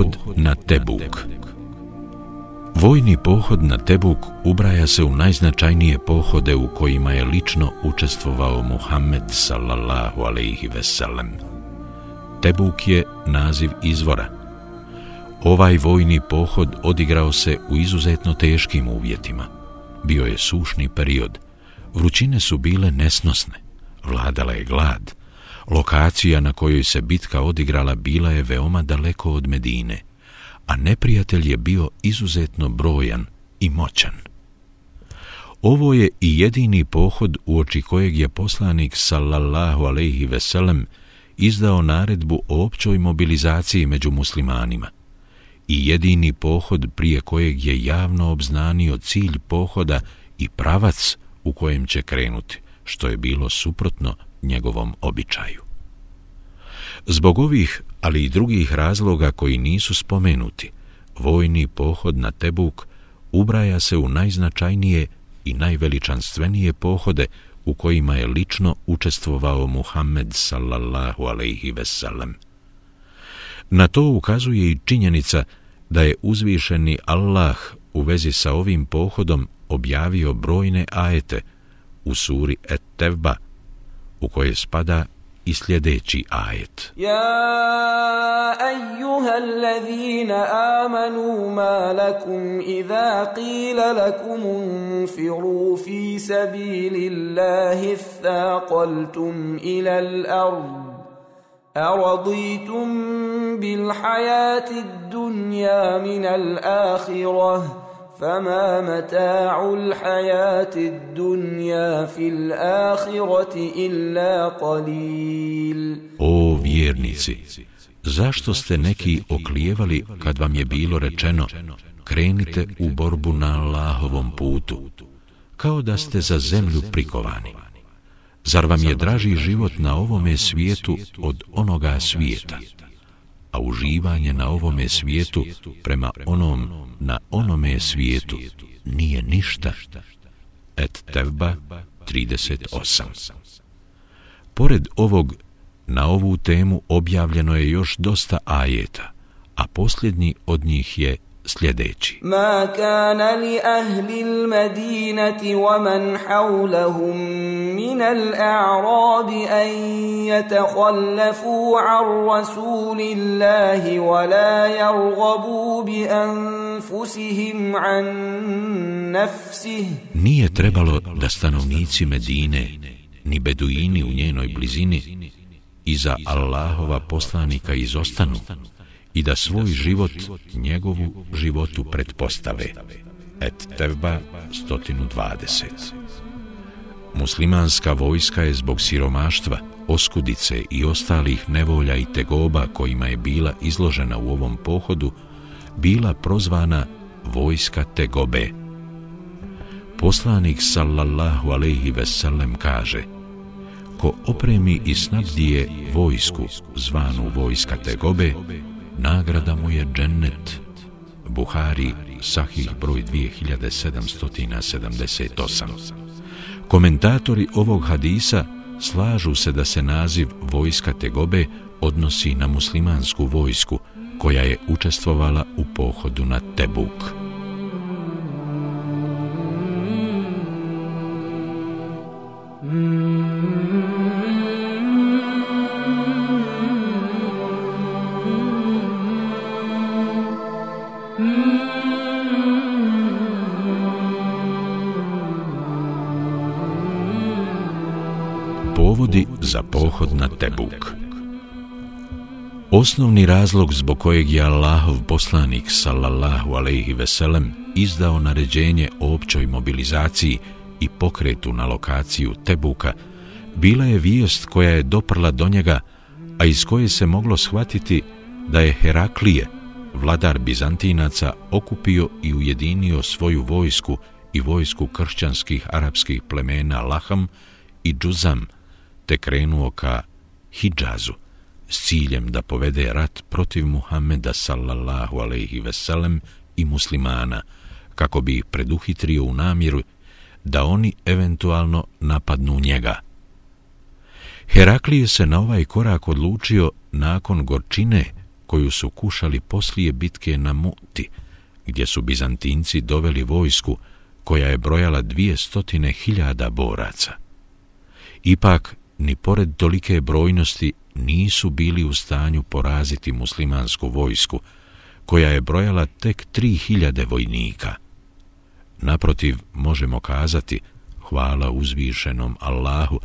Pohod na Tebuk Vojni pohod na Tebuk ubraja se u najznačajnije pohode u kojima je lično učestvovao Muhammed sallallahu alaihi veselem. Tebuk je naziv izvora. Ovaj vojni pohod odigrao se u izuzetno teškim uvjetima. Bio je sušni period. Vrućine su bile nesnosne. Vladala je glad. Lokacija na kojoj se bitka odigrala bila je veoma daleko od Medine – a neprijatelj je bio izuzetno brojan i moćan. Ovo je i jedini pohod u oči kojeg je poslanik sallallahu alejhi ve sellem izdao naredbu o općoj mobilizaciji među muslimanima i jedini pohod prije kojeg je javno obznanio cilj pohoda i pravac u kojem će krenuti, što je bilo suprotno njegovom običaju. Zbog ovih, ali i drugih razloga koji nisu spomenuti, vojni pohod na Tebuk ubraja se u najznačajnije i najveličanstvenije pohode u kojima je lično učestvovao Muhammed sallallahu alaihi veselem. Na to ukazuje i činjenica da je uzvišeni Allah u vezi sa ovim pohodom objavio brojne ajete u suri Et-Tevba, u koje spada i sljedeći ajet. Ja ejuha allazina amanu ma lakum idha qila lakum unfiru fi sabili Allahi thaqaltum ila al-ard أرضيتم بالحياة الدنيا من الآخرة فما متاع الحياة الدنيا في الآخرة إلا قليل O vjernici, zašto ste neki oklijevali kad vam je bilo rečeno krenite u borbu na Allahovom putu, kao da ste za zemlju prikovani? Zar vam je draži život na ovome svijetu od onoga svijeta? A uživanje na ovome svijetu prema onom na onome svijetu nije ništa. Et Tevba 38 Pored ovog, na ovu temu objavljeno je još dosta ajeta, a posljednji od njih je sljedeći. Ma kana li ahli al-Madinati wa man hawlahum min al-a'rab an yatakhallafu 'an rasulillahi wa la yarghabu bi anfusihim 'an nafsihi. Nije trebalo da stanovnici Medine ni beduini u njenoj blizini iza Allahova poslanika izostanu i da svoj život njegovu životu pretpostave. Et Tevba 120 Muslimanska vojska je zbog siromaštva, oskudice i ostalih nevolja i tegoba kojima je bila izložena u ovom pohodu, bila prozvana vojska tegobe. Poslanik sallallahu alaihi veselem kaže Ko opremi i snabdije vojsku zvanu vojska tegobe, nagrada mu je džennet. Buhari, sahih broj 2778. Komentatori ovog hadisa slažu se da se naziv vojska Tegobe odnosi na muslimansku vojsku koja je učestvovala u pohodu na Tebuk. Mm. Pohod na Tebuk. Osnovni razlog zbog kojeg je Allahov poslanik sallallahu alejhi ve sellem izdao naređenje o općoj mobilizaciji i pokretu na lokaciju Tebuka bila je vijest koja je doprla do njega, a iz koje se moglo shvatiti da je Heraklije, vladar Bizantinaca, okupio i ujedinio svoju vojsku i vojsku kršćanskih arapskih plemena Laham i Džuzam, te krenuo ka Hidžazu s ciljem da povede rat protiv Muhameda sallallahu alaihi veselem i muslimana, kako bi ih preduhitrio u namjeru da oni eventualno napadnu njega. Heraklije se na ovaj korak odlučio nakon gorčine koju su kušali poslije bitke na Muti, gdje su Bizantinci doveli vojsku koja je brojala dvije stotine hiljada boraca. Ipak, ni pored tolike brojnosti nisu bili u stanju poraziti muslimansku vojsku, koja je brojala tek tri hiljade vojnika. Naprotiv, možemo kazati, hvala uzvišenom Allahu,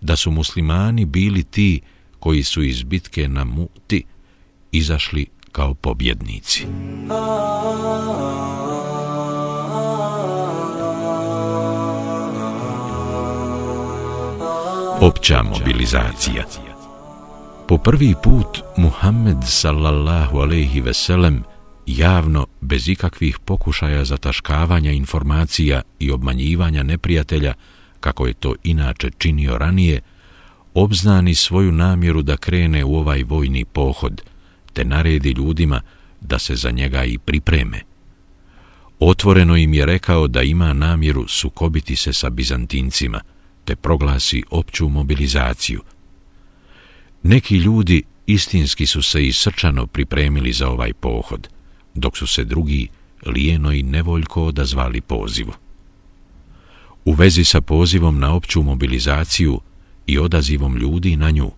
da su muslimani bili ti koji su iz bitke na Muti izašli kao pobjednici. Opća mobilizacija Po prvi put Muhammed sallallahu alejhi ve sellem javno bez ikakvih pokušaja zataškavanja informacija i obmanjivanja neprijatelja kako je to inače činio ranije obznani svoju namjeru da krene u ovaj vojni pohod te naredi ljudima da se za njega i pripreme. Otvoreno im je rekao da ima namjeru sukobiti se sa Bizantincima te proglasi opću mobilizaciju – Neki ljudi istinski su se i srčano pripremili za ovaj pohod, dok su se drugi lijeno i nevoljko odazvali pozivu. U vezi sa pozivom na opću mobilizaciju i odazivom ljudi na nju,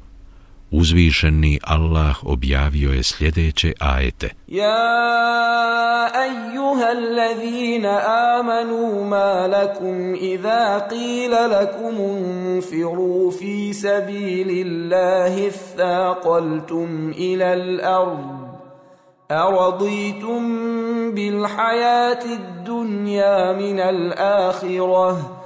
uzvišeni Allah objavio je sljedeće ajete. Ja ejuha allazina amanu ma lakum idha qila lakum unfiru fi sabili Allahi thaqaltum ila al-ard أرضيتم بالحياة من الآخرة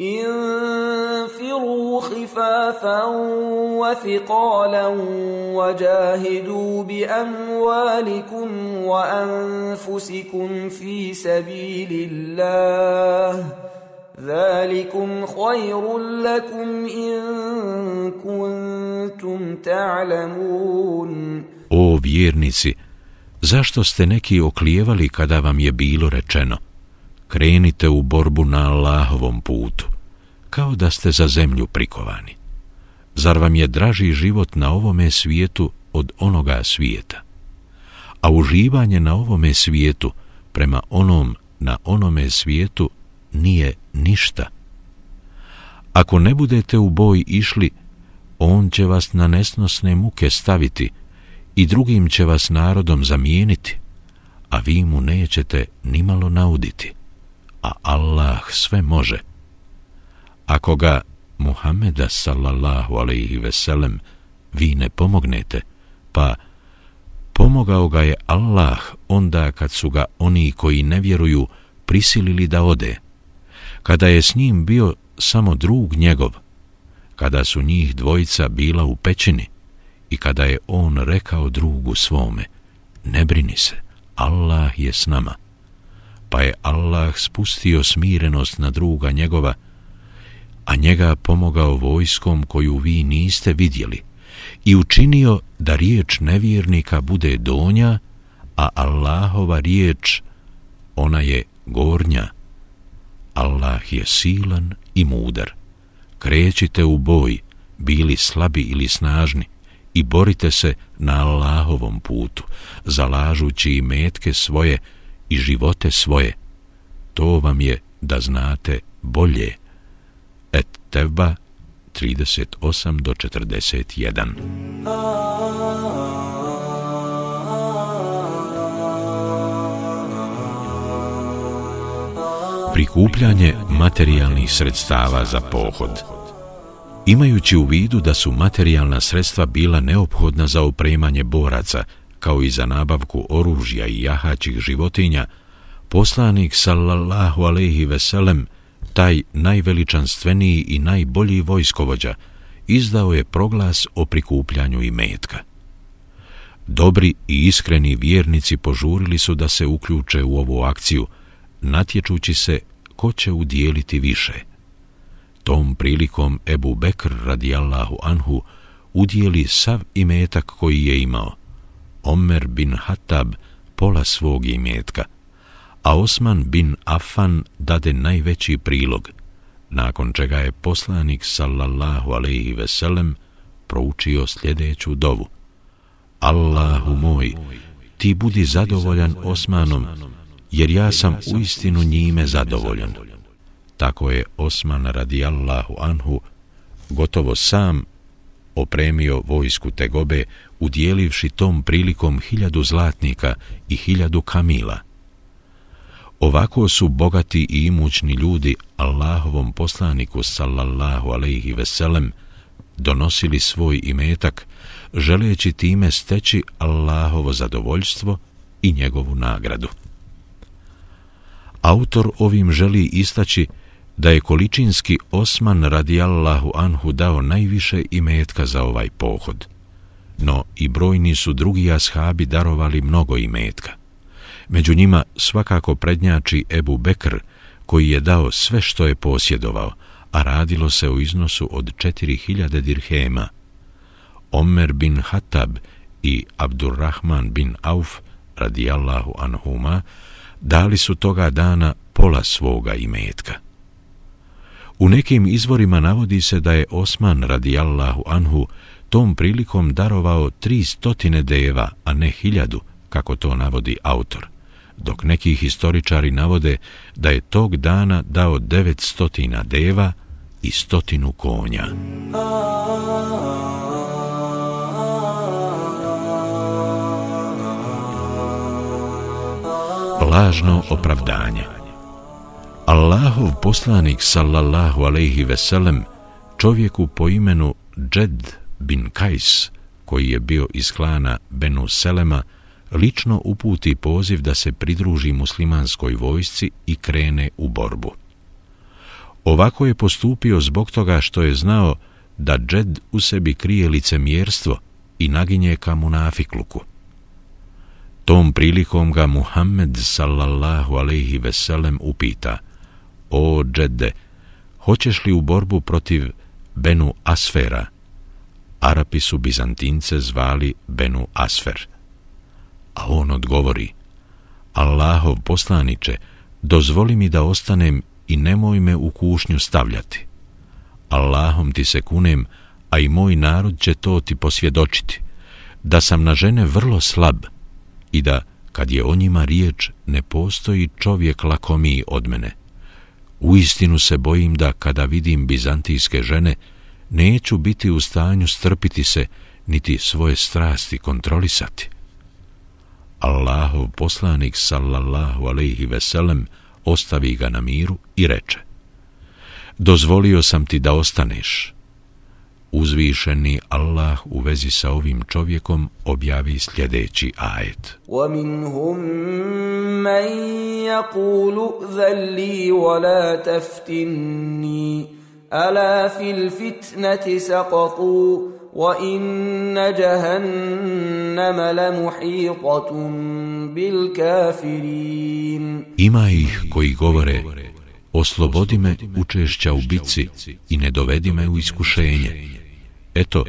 انفروا خفافا وثقالا وجاهدوا بأموالكم وأنفسكم في سبيل الله ذلكم خير لكم إن كنتم تعلمون O vjernici, zašto ste neki oklijevali kada vam je? Krenite u borbu na Allahovom putu, kao da ste za zemlju prikovani. Zar vam je draži život na ovome svijetu od onoga svijeta? A uživanje na ovome svijetu prema onom na onome svijetu nije ništa. Ako ne budete u boj išli, on će vas na nesnosne muke staviti i drugim će vas narodom zamijeniti, a vi mu nećete nimalo nauditi a Allah sve može. Ako ga Muhameda sallallahu alaihi veselem vi ne pomognete, pa pomogao ga je Allah onda kad su ga oni koji ne vjeruju prisilili da ode, kada je s njim bio samo drug njegov, kada su njih dvojica bila u pećini i kada je on rekao drugu svome, ne brini se, Allah je s nama pa je Allah spustio smirenost na druga njegova, a njega pomogao vojskom koju vi niste vidjeli i učinio da riječ nevjernika bude donja, a Allahova riječ, ona je gornja. Allah je silan i mudar. Krećite u boj bili slabi ili snažni, i borite se na Allahovom putu, zalažući i metke svoje i živote svoje. To vam je da znate bolje. Et Tevba 38 do 41 Prikupljanje materijalnih sredstava za pohod Imajući u vidu da su materijalna sredstva bila neophodna za opremanje boraca, kao i za nabavku oružja i jahaćih životinja, poslanik sallallahu alaihi veselem, taj najveličanstveniji i najbolji vojskovođa, izdao je proglas o prikupljanju i metka. Dobri i iskreni vjernici požurili su da se uključe u ovu akciju, natječući se ko će udijeliti više – Tom prilikom Ebu Bekr radijallahu anhu udijeli sav imetak koji je imao. Omer bin Hatab pola svog imetka, a Osman bin Affan dade najveći prilog, nakon čega je poslanik sallallahu alaihi veselem proučio sljedeću dovu. Allahu moj, ti budi zadovoljan Osmanom, jer ja sam u istinu njime zadovoljan. Tako je Osman radijallahu anhu gotovo sam opremio vojsku Tegobe udjelivši tom prilikom hiljadu zlatnika i hiljadu kamila. Ovako su bogati i imućni ljudi Allahovom poslaniku sallallahu alaihi veselem donosili svoj imetak želeći time steći Allahovo zadovoljstvo i njegovu nagradu. Autor ovim želi istaći da je količinski Osman radijallahu anhu dao najviše imetka za ovaj pohod. No i brojni su drugi ashabi darovali mnogo imetka. Među njima svakako prednjači Ebu Bekr, koji je dao sve što je posjedovao, a radilo se u iznosu od 4000 dirhema. Omer bin Hatab i Abdurrahman bin Auf, radijallahu anhuma, dali su toga dana pola svoga imetka. U nekim izvorima navodi se da je Osman radijallahu anhu tom prilikom darovao tri stotine deva, a ne hiljadu, kako to navodi autor, dok neki historičari navode da je tog dana dao devet stotina deva i stotinu konja. Lažno opravdanje Allahov poslanik sallallahu alejhi ve sellem čovjeku po imenu Džed bin Kajs, koji je bio iz klana Benu Selema, lično uputi poziv da se pridruži muslimanskoj vojsci i krene u borbu. Ovako je postupio zbog toga što je znao da Džed u sebi krije licemjerstvo i naginje ka munafikluku. Tom prilikom ga Muhammed sallallahu alejhi ve sellem upita – o džede, hoćeš li u borbu protiv Benu Asfera? Arapi su Bizantince zvali Benu Asfer. A on odgovori, Allahov poslaniče, dozvoli mi da ostanem i nemoj me u kušnju stavljati. Allahom ti se kunem, a i moj narod će to ti posvjedočiti, da sam na žene vrlo slab i da, kad je o njima riječ, ne postoji čovjek lakomiji od mene. U istinu se bojim da kada vidim bizantijske žene, neću biti u stanju strpiti se, niti svoje strasti kontrolisati. Allahov poslanik sallallahu alaihi veselem ostavi ga na miru i reče Dozvolio sam ti da ostaneš, uzvišeni Allah u vezi sa ovim čovjekom objavi sljedeći ajet. وَمِنْهُمْ مَنْ يَقُولُ ذَلِّي وَلَا تَفْتِنِّي أَلَا فِي الْفِتْنَةِ سَقَطُوا وَإِنَّ جَهَنَّمَ لَمُحِيطَةٌ بِالْكَافِرِينَ Ima ih koji govore Oslobodi me učešća u bici i ne dovedi me u iskušenje. Eto,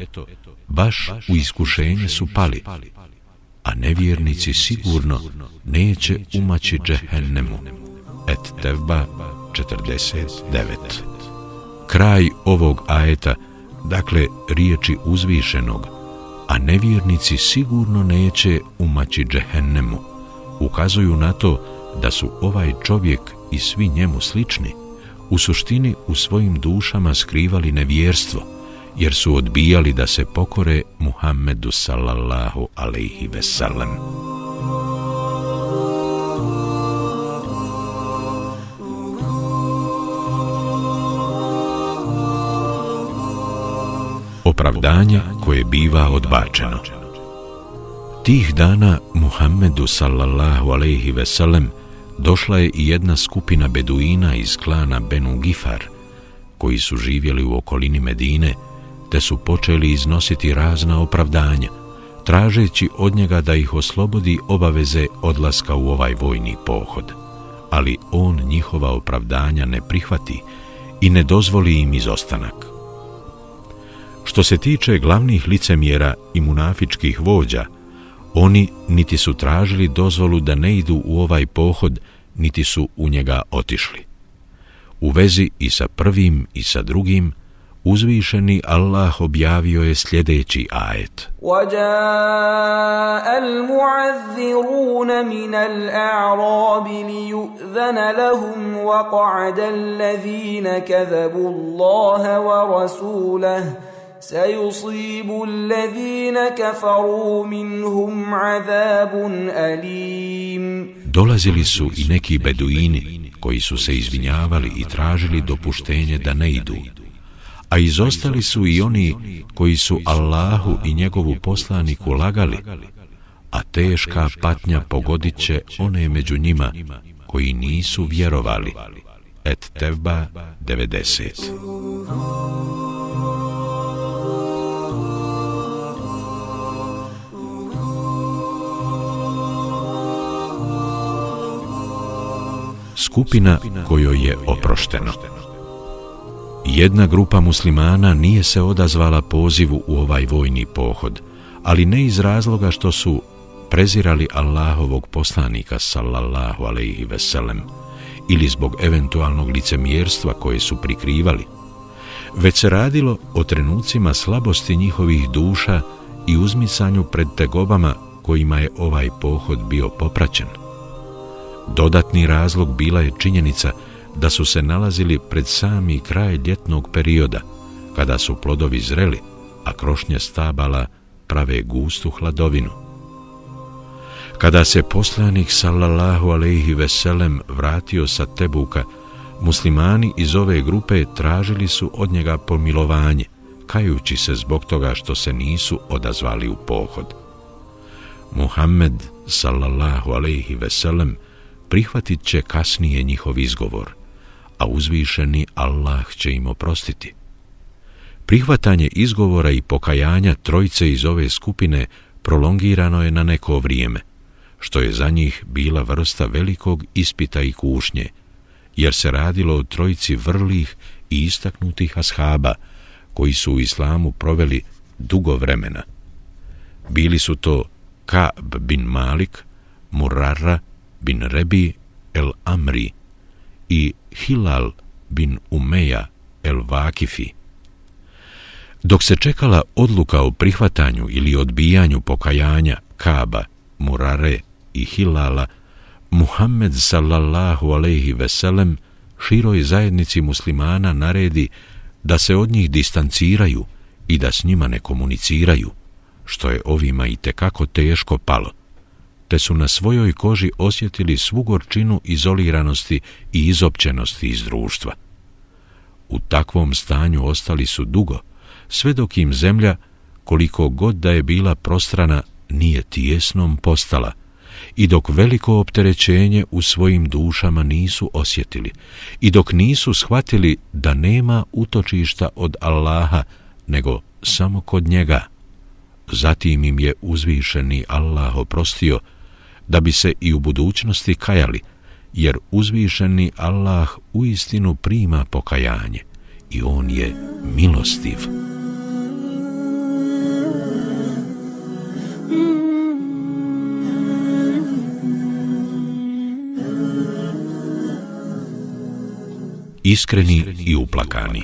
baš u iskušenje su pali, a nevjernici sigurno neće umaći džehennemu. Et Tevba 49 Kraj ovog ajeta dakle riječi uzvišenog, a nevjernici sigurno neće umaći džehennemu, ukazuju na to da su ovaj čovjek i svi njemu slični, u suštini u svojim dušama skrivali nevjerstvo, jer su odbijali da se pokore Muhammedu sallallahu alaihi veselem. Opravdanje koje biva odbačeno Tih dana Muhammedu sallallahu alaihi veselem došla je i jedna skupina beduina iz klana Benu Gifar, koji su živjeli u okolini Medine, te su počeli iznositi razna opravdanja, tražeći od njega da ih oslobodi obaveze odlaska u ovaj vojni pohod. Ali on njihova opravdanja ne prihvati i ne dozvoli im izostanak. Što se tiče glavnih licemjera i munafičkih vođa, oni niti su tražili dozvolu da ne idu u ovaj pohod, niti su u njega otišli. U vezi i sa prvim i sa drugim, uzvišeni Allah objavio je sljedeći ajet. وَجَاءَ الْمُعَذِّرُونَ مِنَ الْأَعْرَابِ لِيُؤْذَنَ لَهُمْ وَقَعَدَ الَّذِينَ كَذَبُوا اللَّهَ وَرَسُولَهُ سيصيب الذين كفروا منهم عذاب أليم Dolazili su i neki beduini koji su se izvinjavali i tražili dopuštenje da ne idu. A izostali su i oni koji su Allahu i njegovu poslaniku lagali, a teška patnja pogodit će one među njima koji nisu vjerovali. Et Tevba 90 skupina kojoj je oprošteno. Jedna grupa muslimana nije se odazvala pozivu u ovaj vojni pohod, ali ne iz razloga što su prezirali Allahovog poslanika sallallahu alaihi veselem ili zbog eventualnog licemjerstva koje su prikrivali, već se radilo o trenucima slabosti njihovih duša i uzmicanju pred tegobama kojima je ovaj pohod bio popraćen. Dodatni razlog bila je činjenica da su se nalazili pred sami kraj ljetnog perioda, kada su plodovi zreli, a krošnje stabala prave gustu hladovinu. Kada se poslanik sallallahu alejhi ve sellem vratio sa Tebuka, muslimani iz ove grupe tražili su od njega pomilovanje, kajući se zbog toga što se nisu odazvali u pohod. Muhammed sallallahu alejhi ve sellem prihvatit će kasnije njihov izgovor, a uzvišeni Allah će im oprostiti. Prihvatanje izgovora i pokajanja trojce iz ove skupine prolongirano je na neko vrijeme, što je za njih bila vrsta velikog ispita i kušnje, jer se radilo o trojici vrlih i istaknutih ashaba, koji su u islamu proveli dugo vremena. Bili su to Ka'b bin Malik, Murarra bin Rebi el Amri i Hilal bin Umeja el Vakifi. Dok se čekala odluka o prihvatanju ili odbijanju pokajanja Kaba, Murare i Hilala, Muhammed sallallahu alaihi veselem široj zajednici muslimana naredi da se od njih distanciraju i da s njima ne komuniciraju, što je ovima i tekako teško palo te su na svojoj koži osjetili svu gorčinu izoliranosti i izopćenosti iz društva. U takvom stanju ostali su dugo, sve dok im zemlja, koliko god da je bila prostrana, nije tijesnom postala i dok veliko opterećenje u svojim dušama nisu osjetili i dok nisu shvatili da nema utočišta od Allaha, nego samo kod njega. Zatim im je uzvišeni Allah oprostio, da bi se i u budućnosti kajali, jer uzvišeni Allah u istinu prima pokajanje i On je milostiv. Iskreni i uplakani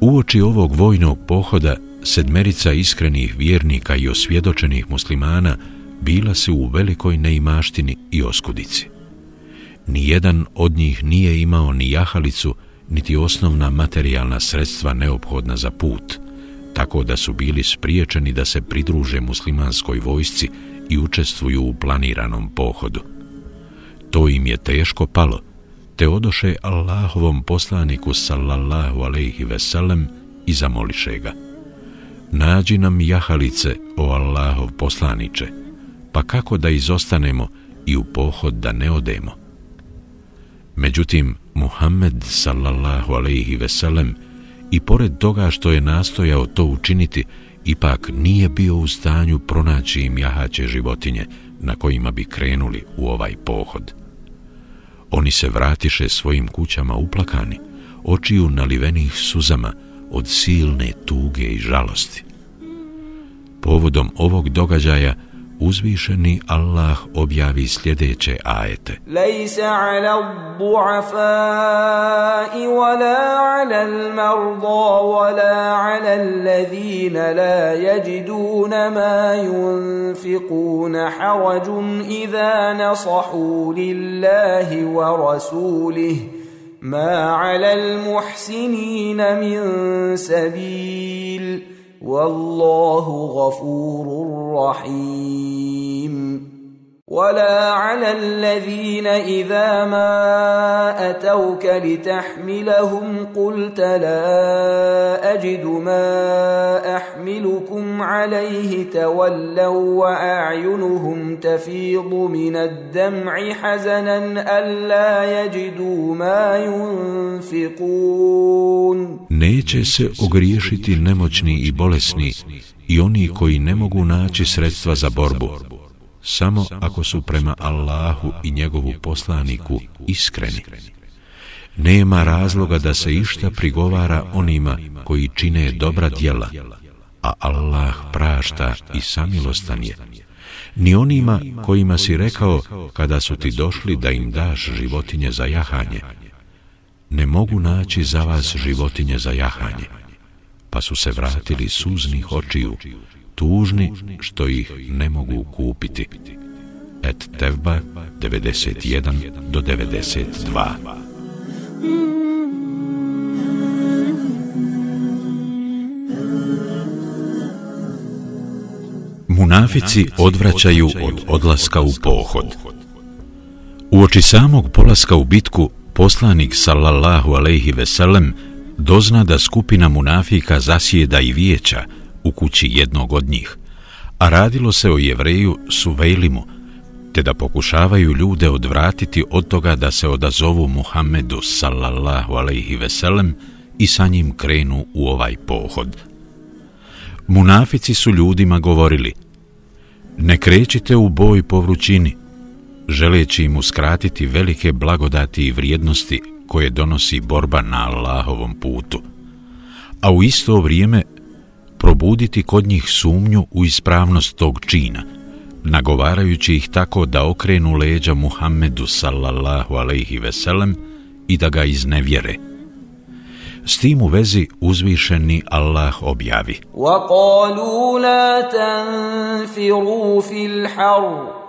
Uoči ovog vojnog pohoda, sedmerica iskrenih vjernika i osvjedočenih muslimana bila se u velikoj neimaštini i oskudici. Nijedan od njih nije imao ni jahalicu, niti osnovna materijalna sredstva neophodna za put, tako da su bili spriječeni da se pridruže muslimanskoj vojsci i učestvuju u planiranom pohodu. To im je teško palo, te odoše Allahovom poslaniku sallallahu alaihi veselem i zamoliše ga. Nađi nam jahalice, o Allahov poslaniče, pa kako da izostanemo i u pohod da ne odemo? Međutim, Muhammed sallallahu alaihi veselem i pored toga što je nastojao to učiniti, ipak nije bio u stanju pronaći im jahaće životinje na kojima bi krenuli u ovaj pohod. Oni se vratiše svojim kućama uplakani, očiju nalivenih suzama od silne tuge i žalosti. Povodom ovog događaja uzvišeni Allah objavi sljedeće ajete. Lejsa ala du'afai wala ala al-marda wala ala alladhina la yajiduna ma yunfiquna harajun idha nasahu lillahi wa rasulih ma ala al-muhsinina min sabil. والله غفور رحيم. ولا على الذين إذا ما أتوك لتحملهم قلت لا أجد ما احملكم عليه تولوا واعينهم تفيض من الدمع حزنا الا يجدوا ما ينفقون Neće se ogriješiti nemoćni i bolesni i oni koji ne mogu naći sredstva za borbu samo ako su prema Allahu i njegovu poslaniku iskreni. Nema razloga da se išta prigovara onima koji čine dobra djela, a Allah prašta i samilostan je. Ni onima kojima si rekao kada su ti došli da im daš životinje za jahanje. Ne mogu naći za vas životinje za jahanje. Pa su se vratili suznih očiju, tužni što ih ne mogu kupiti. Et Tevba 91 do 92 Munafici odvraćaju od odlaska u pohod. U oči samog polaska u bitku, poslanik sallallahu alejhi ve sellem dozna da skupina munafika zasjeda i vijeća, u kući jednog od njih, a radilo se o jevreju Suvejlimu, te da pokušavaju ljude odvratiti od toga da se odazovu Muhammedu sallallahu alaihi veselem i sa njim krenu u ovaj pohod. Munafici su ljudima govorili, ne krećite u boj po vrućini, želeći im uskratiti velike blagodati i vrijednosti koje donosi borba na Allahovom putu. A u isto vrijeme probuditi kod njih sumnju u ispravnost tog čina, nagovarajući ih tako da okrenu leđa Muhammedu sallallahu alaihi veselem i da ga iznevjere. S tim u vezi uzvišeni Allah objavi. وَقَالُوا لَا تَنْفِرُوا فِي الْحَرِّ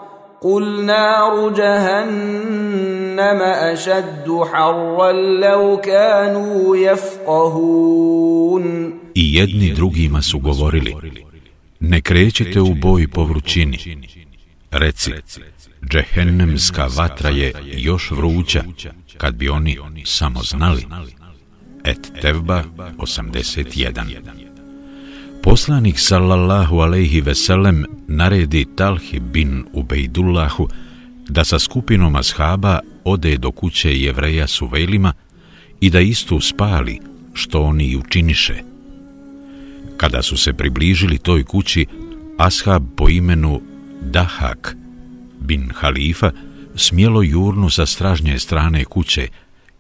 قُلْ نَارُ جَهَنَّمَ أَشَدُّ حَرًّا لَوْ كَانُوا يَفْقَهُونَ I jedni drugima su govorili, ne krećete u boj po vrućini. Reci, džehennemska vatra je još vruća, kad bi oni samo znali. Et Tevba 81 Poslanik sallallahu alejhi ve sellem naredi Talhi bin Ubejdullahu da sa skupinom ashaba ode do kuće jevreja Suvejlima i da istu spali, što oni i učiniše. Kada su se približili toj kući, ashab po imenu Dahak bin Halifa smjelo jurnu sa stražnje strane kuće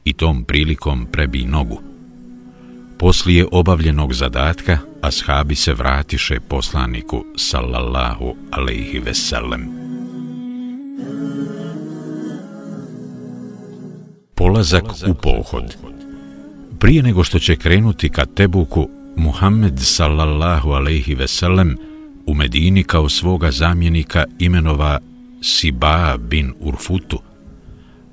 i tom prilikom prebi nogu. Poslije obavljenog zadatka, ashabi se vratiše poslaniku sallallahu alaihi veselem. Polazak u pohod Prije nego što će krenuti ka Tebuku, Muhammed sallallahu alaihi veselem u Medini kao svoga zamjenika imenova Siba bin Urfutu,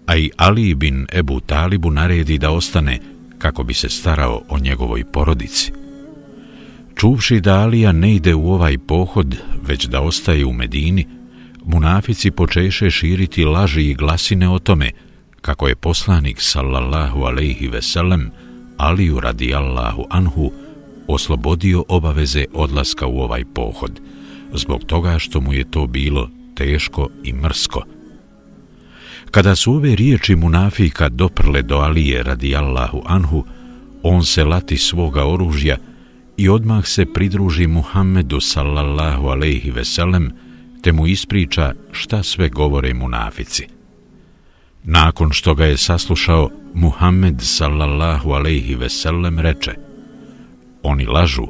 a i Ali bin Ebu Talibu naredi da ostane kako bi se starao o njegovoj porodici. Čuvši da Alija ne ide u ovaj pohod, već da ostaje u Medini, munafici počeše širiti laži i glasine o tome kako je poslanik sallallahu alaihi veselem Aliju radijallahu anhu oslobodio obaveze odlaska u ovaj pohod, zbog toga što mu je to bilo teško i mrsko. Kada su ove riječi munafika doprle do Alije radijallahu anhu, on se lati svoga oružja i odmah se pridruži Muhammedu sallallahu alaihi veselem, te mu ispriča šta sve govore munafici. Nakon što ga je saslušao, Muhammed sallallahu alaihi veselem reče Oni lažu,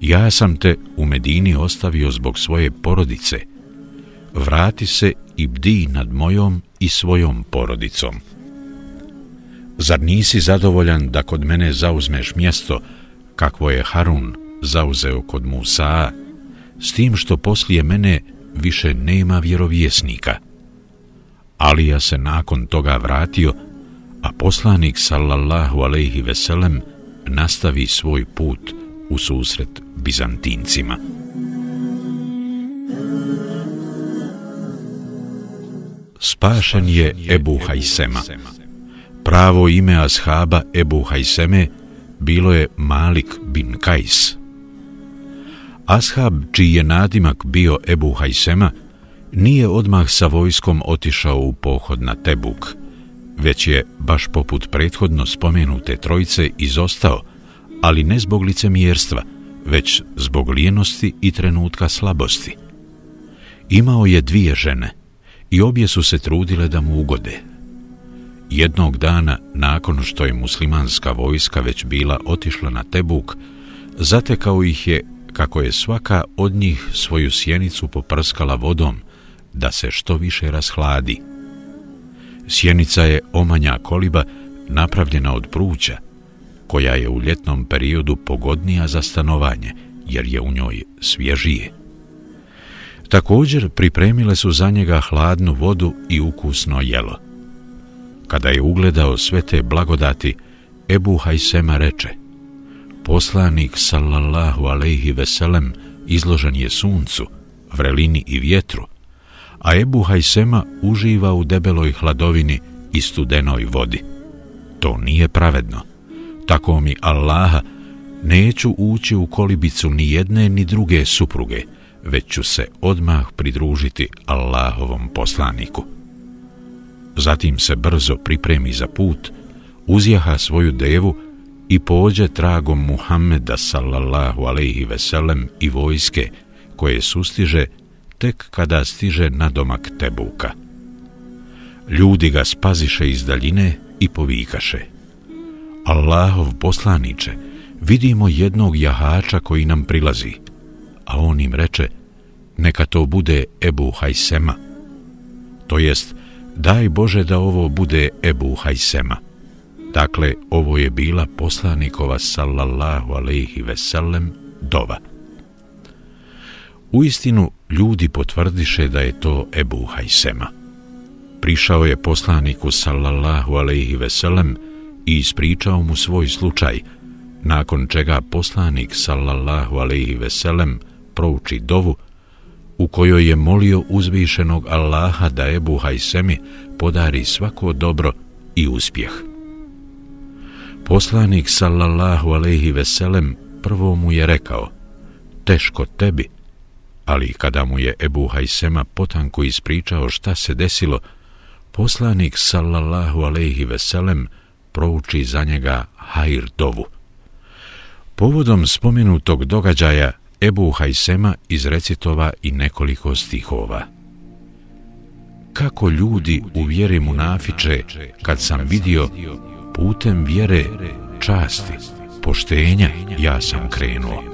ja sam te u Medini ostavio zbog svoje porodice. Vrati se i bdi nad mojom i svojom porodicom. Zar nisi zadovoljan da kod mene zauzmeš mjesto kakvo je Harun zauzeo kod Musa, s tim što poslije mene više nema vjerovjesnika. Alija se nakon toga vratio, a poslanik sallallahu alejhi ve sellem nastavi svoj put u susret Bizantincima. Spašen je Ebu Hajsema. Pravo ime ashaba Ebu Hajseme bilo je Malik bin Kajs. Ashab, čiji je nadimak bio Ebu Hajsema, nije odmah sa vojskom otišao u pohod na Tebuk, već je, baš poput prethodno spomenute trojice, izostao, ali ne zbog licemjerstva, već zbog lijenosti i trenutka slabosti. Imao je dvije žene i obje su se trudile da mu ugode. Jednog dana, nakon što je muslimanska vojska već bila otišla na Tebuk, zatekao ih je kako je svaka od njih svoju sjenicu poprskala vodom da se što više rashladi. Sjenica je omanja koliba napravljena od pruća, koja je u ljetnom periodu pogodnija za stanovanje, jer je u njoj svježije. Također pripremile su za njega hladnu vodu i ukusno jelo. Kada je ugledao sve te blagodati, Ebu Hajsema reče, poslanik sallallahu alaihi veselem izložen je suncu, vrelini i vjetru, a Ebu Hajsema uživa u debeloj hladovini i studenoj vodi. To nije pravedno. Tako mi Allaha, neću ući u kolibicu ni jedne ni druge supruge, već ću se odmah pridružiti Allahovom poslaniku. Zatim se brzo pripremi za put, uzjaha svoju devu i pođe tragom Muhammeda sallallahu alaihi veselem i vojske koje sustiže tek kada stiže na domak Tebuka. Ljudi ga spaziše iz daljine i povikaše. Allahov poslaniče, vidimo jednog jahača koji nam prilazi, a on im reče, neka to bude Ebu Hajsema. To jest, daj Bože da ovo bude Ebu Hajsema. Dakle, ovo je bila poslanikova sallallahu alaihi veselem dova. U istinu, ljudi potvrdiše da je to Ebu Hajsema. Prišao je poslaniku sallallahu alaihi veselem i ispričao mu svoj slučaj, nakon čega poslanik sallallahu alaihi veselem prouči dovu u kojoj je molio uzvišenog Allaha da Ebu Hajsemi podari svako dobro i uspjeh. Poslanik sallallahu alaihi veselem prvo mu je rekao, teško tebi, ali kada mu je Ebu Hajsema potanko ispričao šta se desilo, poslanik sallallahu alaihi veselem prouči za njega hajr dovu. Povodom spomenutog događaja Ebu Hajsema izrecitova i nekoliko stihova. Kako ljudi u vjeri munafiče kad sam vidio putem vjere časti, poštenja ja sam krenuo.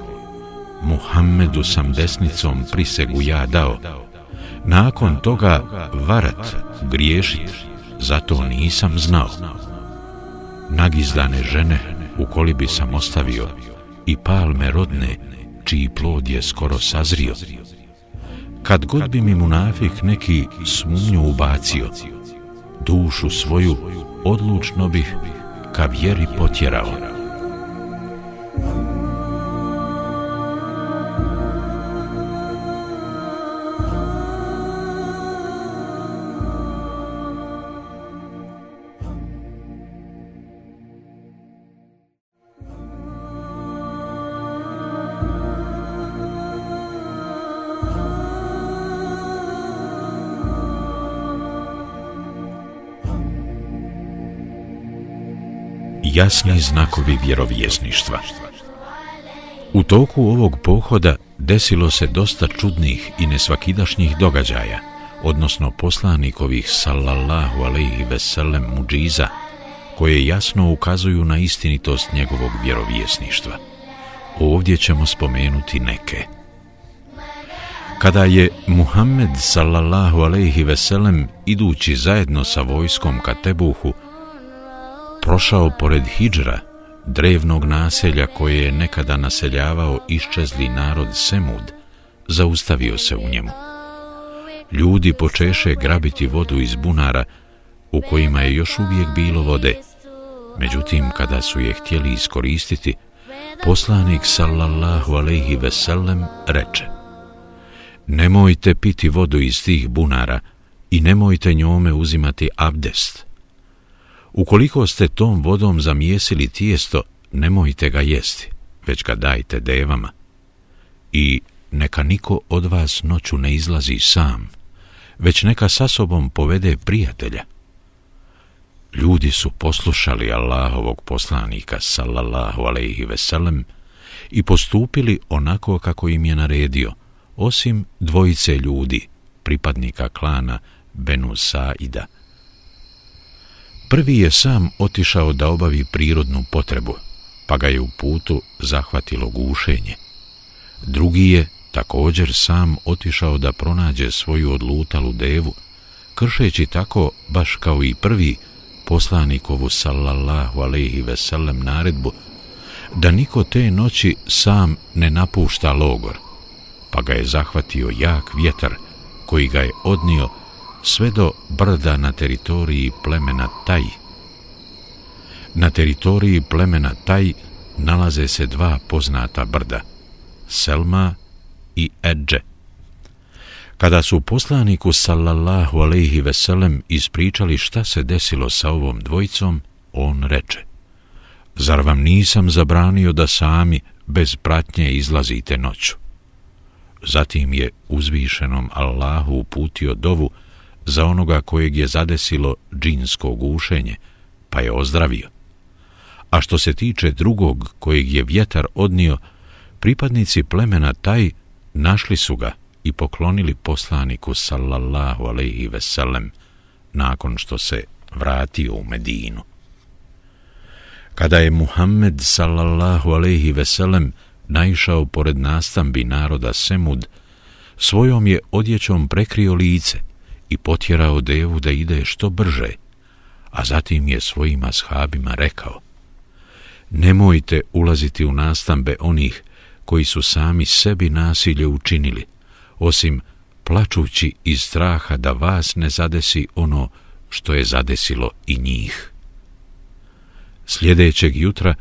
Muhammedu sam desnicom prisegu ja dao. Nakon toga varat, griješit, zato nisam znao. Nagizdane žene u kolibi sam ostavio i palme rodne, čiji plod je skoro sazrio. Kad god bi mi munafik neki sumnju ubacio, dušu svoju odlučno bih ka vjeri potjerao. Jasni znakovi vjerovjesništva. U toku ovog pohoda desilo se dosta čudnih i nesvakidašnjih događaja, odnosno poslanikovih sallallahu alaihi veselem muđiza, koje jasno ukazuju na istinitost njegovog vjerovjesništva. Ovdje ćemo spomenuti neke. Kada je Muhammed sallallahu alaihi veselem idući zajedno sa vojskom ka Tebuhu, prošao pored Hidžra, drevnog naselja koje je nekada naseljavao iščezli narod Semud, zaustavio se u njemu. Ljudi počeše grabiti vodu iz bunara u kojima je još uvijek bilo vode. Međutim, kada su je htjeli iskoristiti, poslanik sallallahu alaihi veselem reče Nemojte piti vodu iz tih bunara i nemojte njome uzimati abdest. Ukoliko ste tom vodom zamijesili tijesto, nemojte ga jesti, već ga dajte devama. I neka niko od vas noću ne izlazi sam, već neka sa sobom povede prijatelja. Ljudi su poslušali Allahovog poslanika, sallallahu alaihi veselem, i postupili onako kako im je naredio, osim dvojice ljudi, pripadnika klana Benu Saida – Prvi je sam otišao da obavi prirodnu potrebu, pa ga je u putu zahvatilo gušenje. Drugi je također sam otišao da pronađe svoju odlutalu devu, kršeći tako, baš kao i prvi, poslanikovu sallallahu alaihi veselem naredbu, da niko te noći sam ne napušta logor, pa ga je zahvatio jak vjetar koji ga je odnio sve do brda na teritoriji plemena Taj. Na teritoriji plemena Taj nalaze se dva poznata brda, Selma i Edže. Kada su poslaniku sallallahu alaihi veselem ispričali šta se desilo sa ovom dvojicom, on reče Zar vam nisam zabranio da sami bez pratnje izlazite noću? Zatim je uzvišenom Allahu uputio dovu za onoga kojeg je zadesilo džinsko gušenje, pa je ozdravio. A što se tiče drugog kojeg je vjetar odnio, pripadnici plemena taj našli su ga i poklonili poslaniku sallallahu alaihi veselem nakon što se vratio u Medinu. Kada je Muhammed sallallahu alaihi veselem naišao pored nastambi naroda Semud, svojom je odjećom prekrio lice i potjerao devu da ide što brže, a zatim je svojim ashabima rekao Nemojte ulaziti u nastambe onih koji su sami sebi nasilje učinili, osim plačući iz straha da vas ne zadesi ono što je zadesilo i njih. Sljedećeg jutra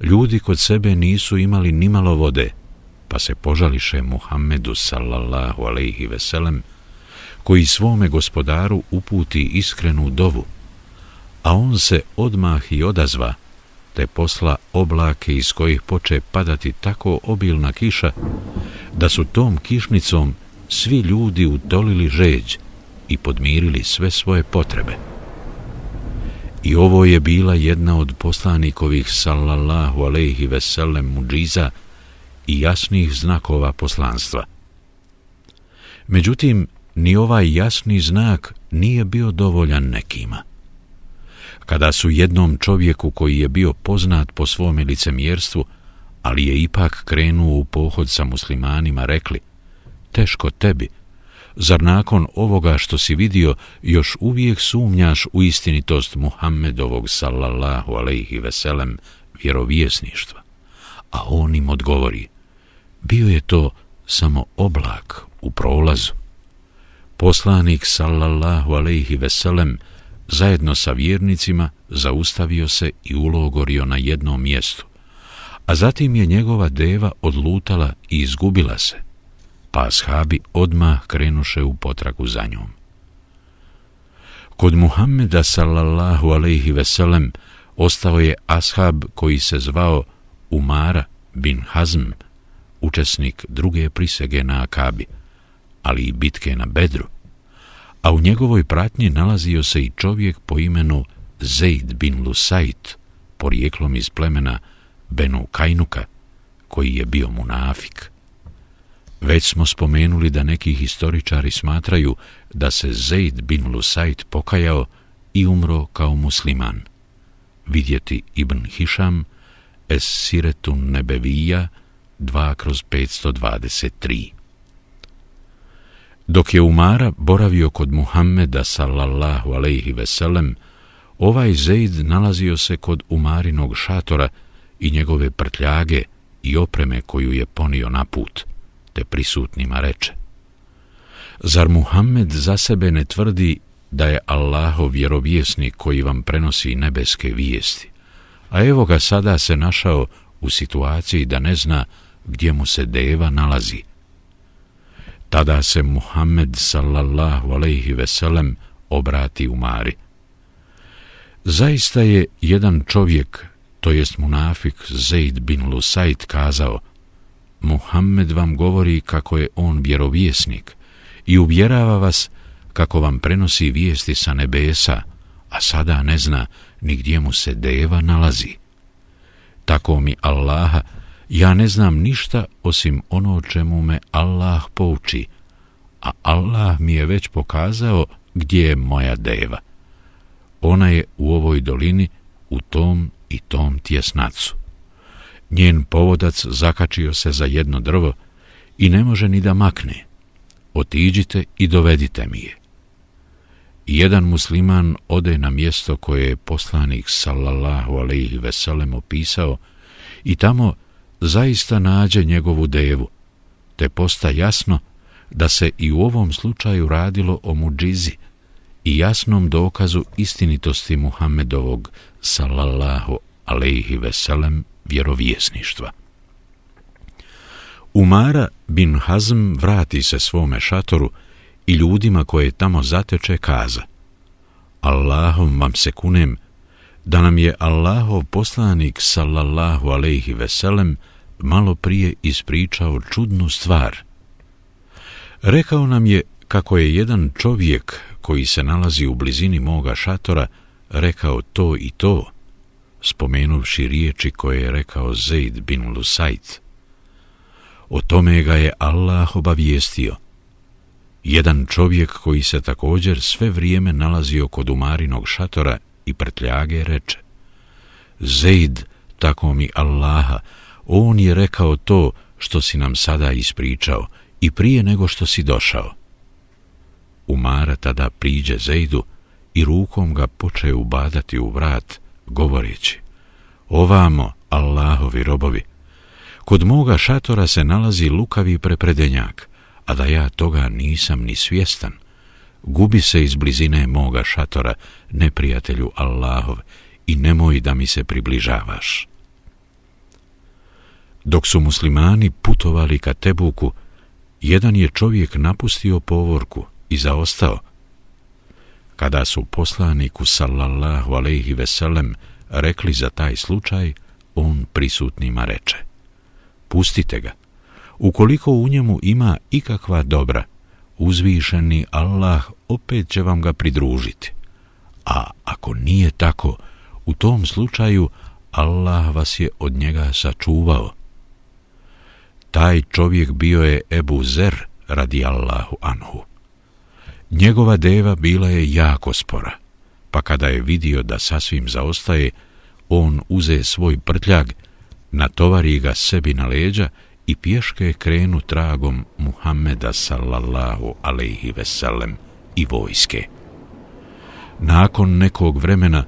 ljudi kod sebe nisu imali nimalo vode, pa se požališe Muhammedu sallallahu alaihi veselem, koji svome gospodaru uputi iskrenu dovu, a on se odmah i odazva, te posla oblake iz kojih poče padati tako obilna kiša, da su tom kišnicom svi ljudi utolili žeđ i podmirili sve svoje potrebe. I ovo je bila jedna od poslanikovih sallallahu alejhi ve sellem muđiza i jasnih znakova poslanstva. Međutim, ni ovaj jasni znak nije bio dovoljan nekima. Kada su jednom čovjeku koji je bio poznat po svome licemjerstvu, ali je ipak krenuo u pohod sa muslimanima, rekli Teško tebi, zar nakon ovoga što si vidio još uvijek sumnjaš u istinitost Muhammedovog sallallahu alaihi veselem vjerovjesništva, a on im odgovori, bio je to samo oblak u prolazu. Poslanik sallallahu alejhi ve sellem zajedno sa vjernicima zaustavio se i ulogorio na jednom mjestu, a zatim je njegova deva odlutala i izgubila se, pa ashabi odmah krenuše u potragu za njom. Kod Muhammeda sallallahu alejhi ve sellem ostao je ashab koji se zvao Umara bin Hazm, učesnik druge prisege na Akabi, ali i bitke na Bedru, a u njegovoj pratnji nalazio se i čovjek po imenu Zaid bin Lusait, porijeklom iz plemena Benu Kajnuka, koji je bio munafik. Već smo spomenuli da neki historičari smatraju da se Zaid bin Lusait pokajao i umro kao musliman. Vidjeti Ibn Hišam, Es Siretun Nebevija, 2 kroz 523. Dok je Umara boravio kod Muhammeda sallallahu alejhi ve sellem, ovaj Zeid nalazio se kod Umarinog šatora i njegove prtljage i opreme koju je ponio na put, te prisutnima reče. Zar Muhammed za sebe ne tvrdi da je Allahov vjerovjesnik koji vam prenosi nebeske vijesti? A evo ga sada se našao u situaciji da ne zna gdje mu se deva nalazi. Tada se Muhammed sallallahu alejhi ve sellem obrati Umari. Zaista je jedan čovjek, to jest munafik Zaid bin Lusaid kazao: Muhammed vam govori kako je on vjerovjesnik i uvjerava vas kako vam prenosi vijesti sa nebesa, a sada ne zna ni gdje mu se deva nalazi. Tako mi Allaha ja ne znam ništa osim ono čemu me Allah pouči, a Allah mi je već pokazao gdje je moja deva. Ona je u ovoj dolini, u tom i tom tjesnacu. Njen povodac zakačio se za jedno drvo i ne može ni da makne. Otiđite i dovedite mi je. Jedan musliman ode na mjesto koje je poslanik sallallahu alaihi ve sellem opisao i tamo zaista nađe njegovu devu, te posta jasno da se i u ovom slučaju radilo o muđizi i jasnom dokazu istinitosti Muhammedovog sallallahu alejhi ve sellem vjerovjesništva. Umara bin Hazm vrati se svome šatoru i ljudima koje tamo zateče kaza Allahom vam se kunem da nam je Allahov poslanik sallallahu alejhi ve sellem malo prije ispričao čudnu stvar. Rekao nam je kako je jedan čovjek koji se nalazi u blizini moga šatora rekao to i to, spomenuvši riječi koje je rekao Zaid bin Lusajt. O tome ga je Allah obavijestio. Jedan čovjek koji se također sve vrijeme nalazio kod Umarinog šatora i prtljage reče Zaid, tako mi Allaha, on je rekao to što si nam sada ispričao i prije nego što si došao. Umara tada priđe Zejdu i rukom ga poče ubadati u vrat, govoreći Ovamo, Allahovi robovi, kod moga šatora se nalazi lukavi prepredenjak, a da ja toga nisam ni svjestan. Gubi se iz blizine moga šatora, neprijatelju Allahov, i nemoj da mi se približavaš. Dok su muslimani putovali ka Tebuku, jedan je čovjek napustio povorku i zaostao. Kada su poslaniku sallallahu alejhi ve sellem rekli za taj slučaj, on prisutnima reče: Pustite ga. Ukoliko u njemu ima ikakva dobra, uzvišeni Allah opet će vam ga pridružiti. A ako nije tako, u tom slučaju Allah vas je od njega sačuvao. Taj čovjek bio je Ebu Zer radi Allahu anhu. Njegova deva bila je jako spora, pa kada je vidio da sasvim zaostaje, on uze svoj prtljag, natovari ga sebi na leđa i pješke krenu tragom Muhammeda sallallahu alaihi veselem i vojske. Nakon nekog vremena,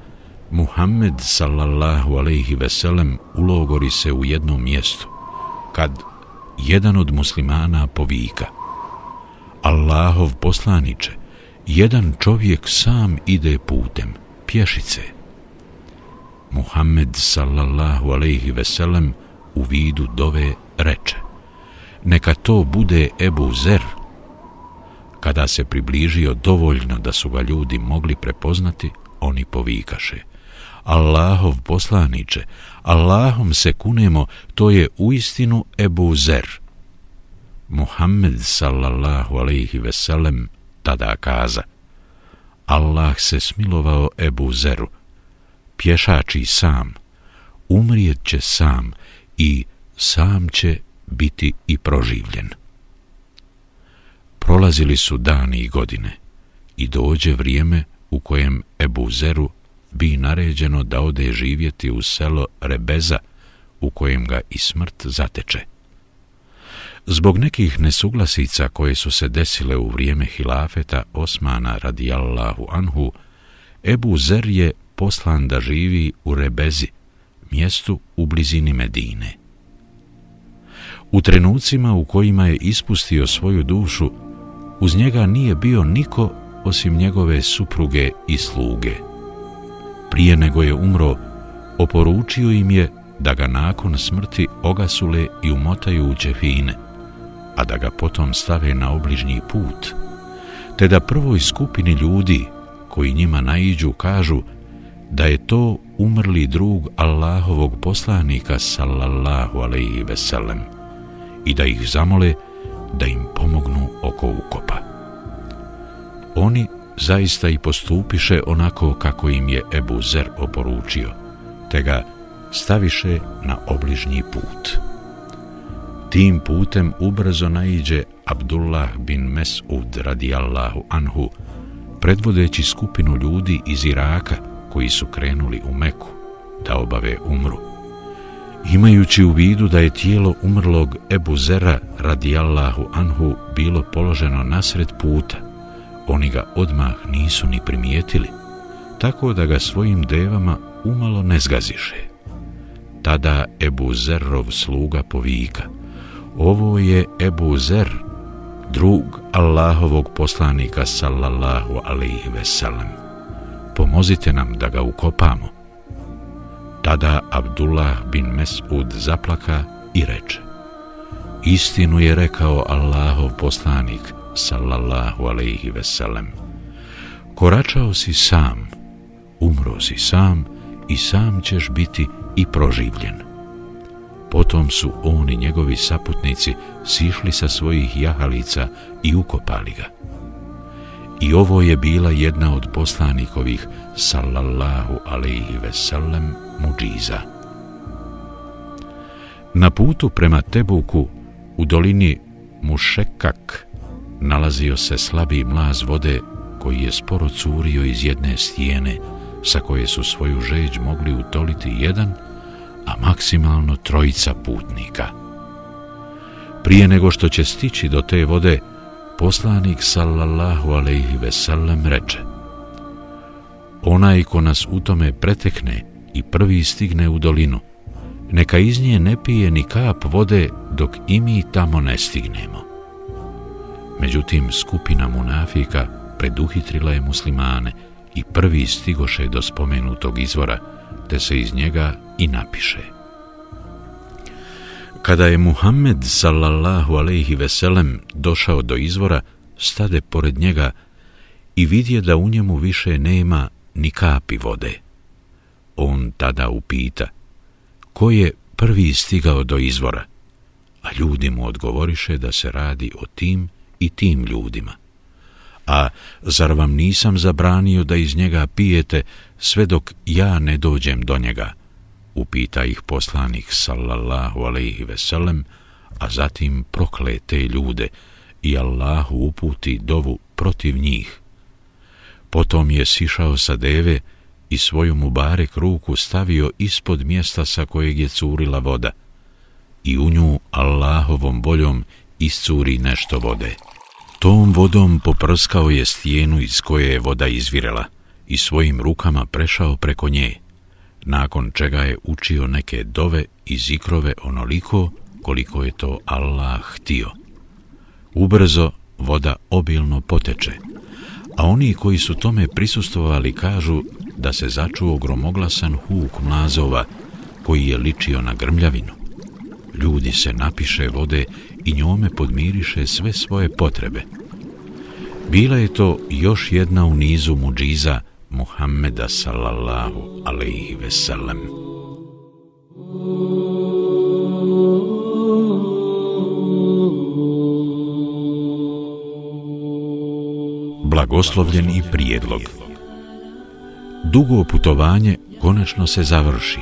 Muhammed sallallahu alaihi veselem ulogori se u jednom mjestu, kad jedan od muslimana povika Allahov poslaniče, jedan čovjek sam ide putem, pješice. Muhammed sallallahu alaihi veselem u vidu dove reče Neka to bude Ebu Zer. Kada se približio dovoljno da su ga ljudi mogli prepoznati, oni povikaše Allahov poslaniče, Allahom se kunemo, to je uistinu Ebu Zer. Muhammed sallallahu alaihi veselem tada kaza Allah se smilovao Ebu Zeru, pješači sam, umrijet će sam i sam će biti i proživljen. Prolazili su dani i godine i dođe vrijeme u kojem Ebu Zeru bi naređeno da ode živjeti u selo Rebeza u kojem ga i smrt zateče. Zbog nekih nesuglasica koje su se desile u vrijeme hilafeta Osmana radijallahu anhu, Ebu Zer je poslan da živi u Rebezi, mjestu u blizini Medine. U trenucima u kojima je ispustio svoju dušu, uz njega nije bio niko osim njegove supruge i sluge. Prije nego je umro, oporučio im je da ga nakon smrti ogasule i umotaju u ćefine, a da ga potom stave na obližnji put, te da prvoj skupini ljudi koji njima naiđu kažu da je to umrli drug Allahovog poslanika sallallahu alaihi veselem i da ih zamole da im pomognu oko ukopa. Oni zaista i postupiše onako kako im je Ebu Zer oporučio, te ga staviše na obližnji put. Tim putem ubrzo naiđe Abdullah bin Mes'ud radijallahu anhu, predvodeći skupinu ljudi iz Iraka koji su krenuli u Meku da obave umru. Imajući u vidu da je tijelo umrlog Ebu Zera radijallahu anhu bilo položeno nasred puta, oni ga odmah nisu ni primijetili, tako da ga svojim devama umalo ne zgaziše. Tada Ebu Zerrov sluga povika, ovo je Ebu Zer, drug Allahovog poslanika sallallahu alaihi veselam. Pomozite nam da ga ukopamo. Tada Abdullah bin Mes'ud zaplaka i reče, istinu je rekao Allahov poslanik, sallallahu alaihi veselem. Koračao si sam, umro si sam i sam ćeš biti i proživljen. Potom su on i njegovi saputnici sišli sa svojih jahalica i ukopali ga. I ovo je bila jedna od poslanikovih, sallallahu alaihi veselem, muđiza. Na putu prema Tebuku, u dolini Mušekak, nalazio se slabi mlaz vode koji je sporo curio iz jedne stijene sa koje su svoju žeđ mogli utoliti jedan, a maksimalno trojica putnika. Prije nego što će stići do te vode, poslanik sallallahu alaihi veselem reče Onaj ko nas u tome pretekne i prvi stigne u dolinu, neka iz nje ne pije ni kap vode dok i mi tamo ne stignemo. Međutim, skupina munafika preduhitrila je muslimane i prvi stigoše do spomenutog izvora, te se iz njega i napiše. Kada je Muhammed sallallahu alaihi veselem došao do izvora, stade pored njega i vidje da u njemu više nema ni kapi vode. On tada upita, ko je prvi stigao do izvora? A ljudi mu odgovoriše da se radi o tim i tim ljudima. A zar vam nisam zabranio da iz njega pijete sve dok ja ne dođem do njega? Upita ih poslanik sallallahu alaihi veselem, a zatim prokle te ljude i Allahu uputi dovu protiv njih. Potom je sišao sa deve i svoju mubarek ruku stavio ispod mjesta sa kojeg je curila voda i u nju Allahovom voljom iscuri nešto vode. Tom vodom poprskao je stijenu iz koje je voda izvirela i svojim rukama prešao preko nje nakon čega je učio neke dove i zikrove onoliko koliko je to Allah htio. Ubrzo voda obilno poteče, a oni koji su tome prisustovali kažu da se začuo gromoglasan huk mlazova koji je ličio na grmljavinu. Ljudi se napiše vode i njome podmiriše sve svoje potrebe. Bila je to još jedna u nizu muđiza Muhammeda sallallahu alaihi veselem. Blagoslovljen i prijedlog Dugo putovanje konačno se završi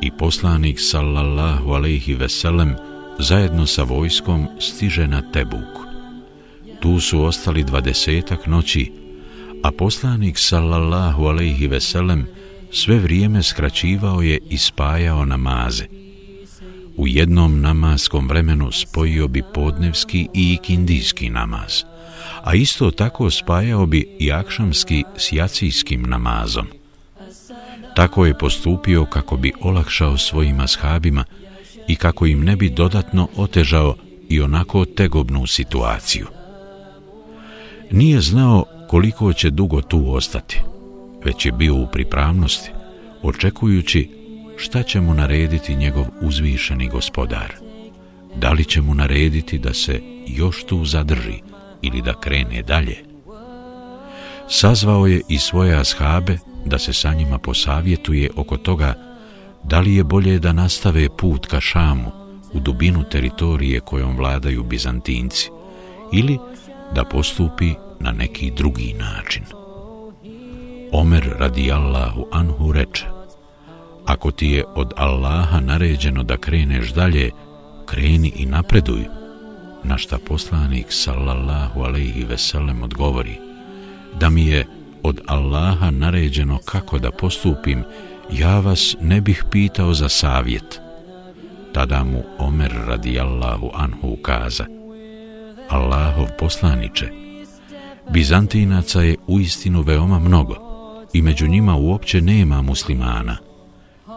i poslanik sallallahu alaihi veselem zajedno sa vojskom stiže na Tebuk. Tu su ostali dvadesetak noći, a poslanik sallallahu alaihi veselem sve vrijeme skraćivao je i spajao namaze. U jednom namaskom vremenu spojio bi podnevski i ikindijski namaz, a isto tako spajao bi i akšamski s jacijskim namazom. Tako je postupio kako bi olakšao svojim ashabima i kako im ne bi dodatno otežao i onako tegobnu situaciju. Nije znao koliko će dugo tu ostati, već je bio u pripravnosti, očekujući šta će mu narediti njegov uzvišeni gospodar. Da li će mu narediti da se još tu zadrži ili da krene dalje? Sazvao je i svoje ashabe da se sa njima posavjetuje oko toga da li je bolje da nastave put ka Šamu u dubinu teritorije kojom vladaju Bizantinci ili da postupi na neki drugi način. Omer radijallahu anhu reče, ako ti je od Allaha naređeno da kreneš dalje, kreni i napreduj, na šta poslanik sallallahu alaihi veselem odgovori, da mi je od Allaha naređeno kako da postupim, ja vas ne bih pitao za savjet. Tada mu Omer radijallahu anhu kaza, Allahov poslaniče, Bizantinaca je u istinu veoma mnogo i među njima uopće nema muslimana.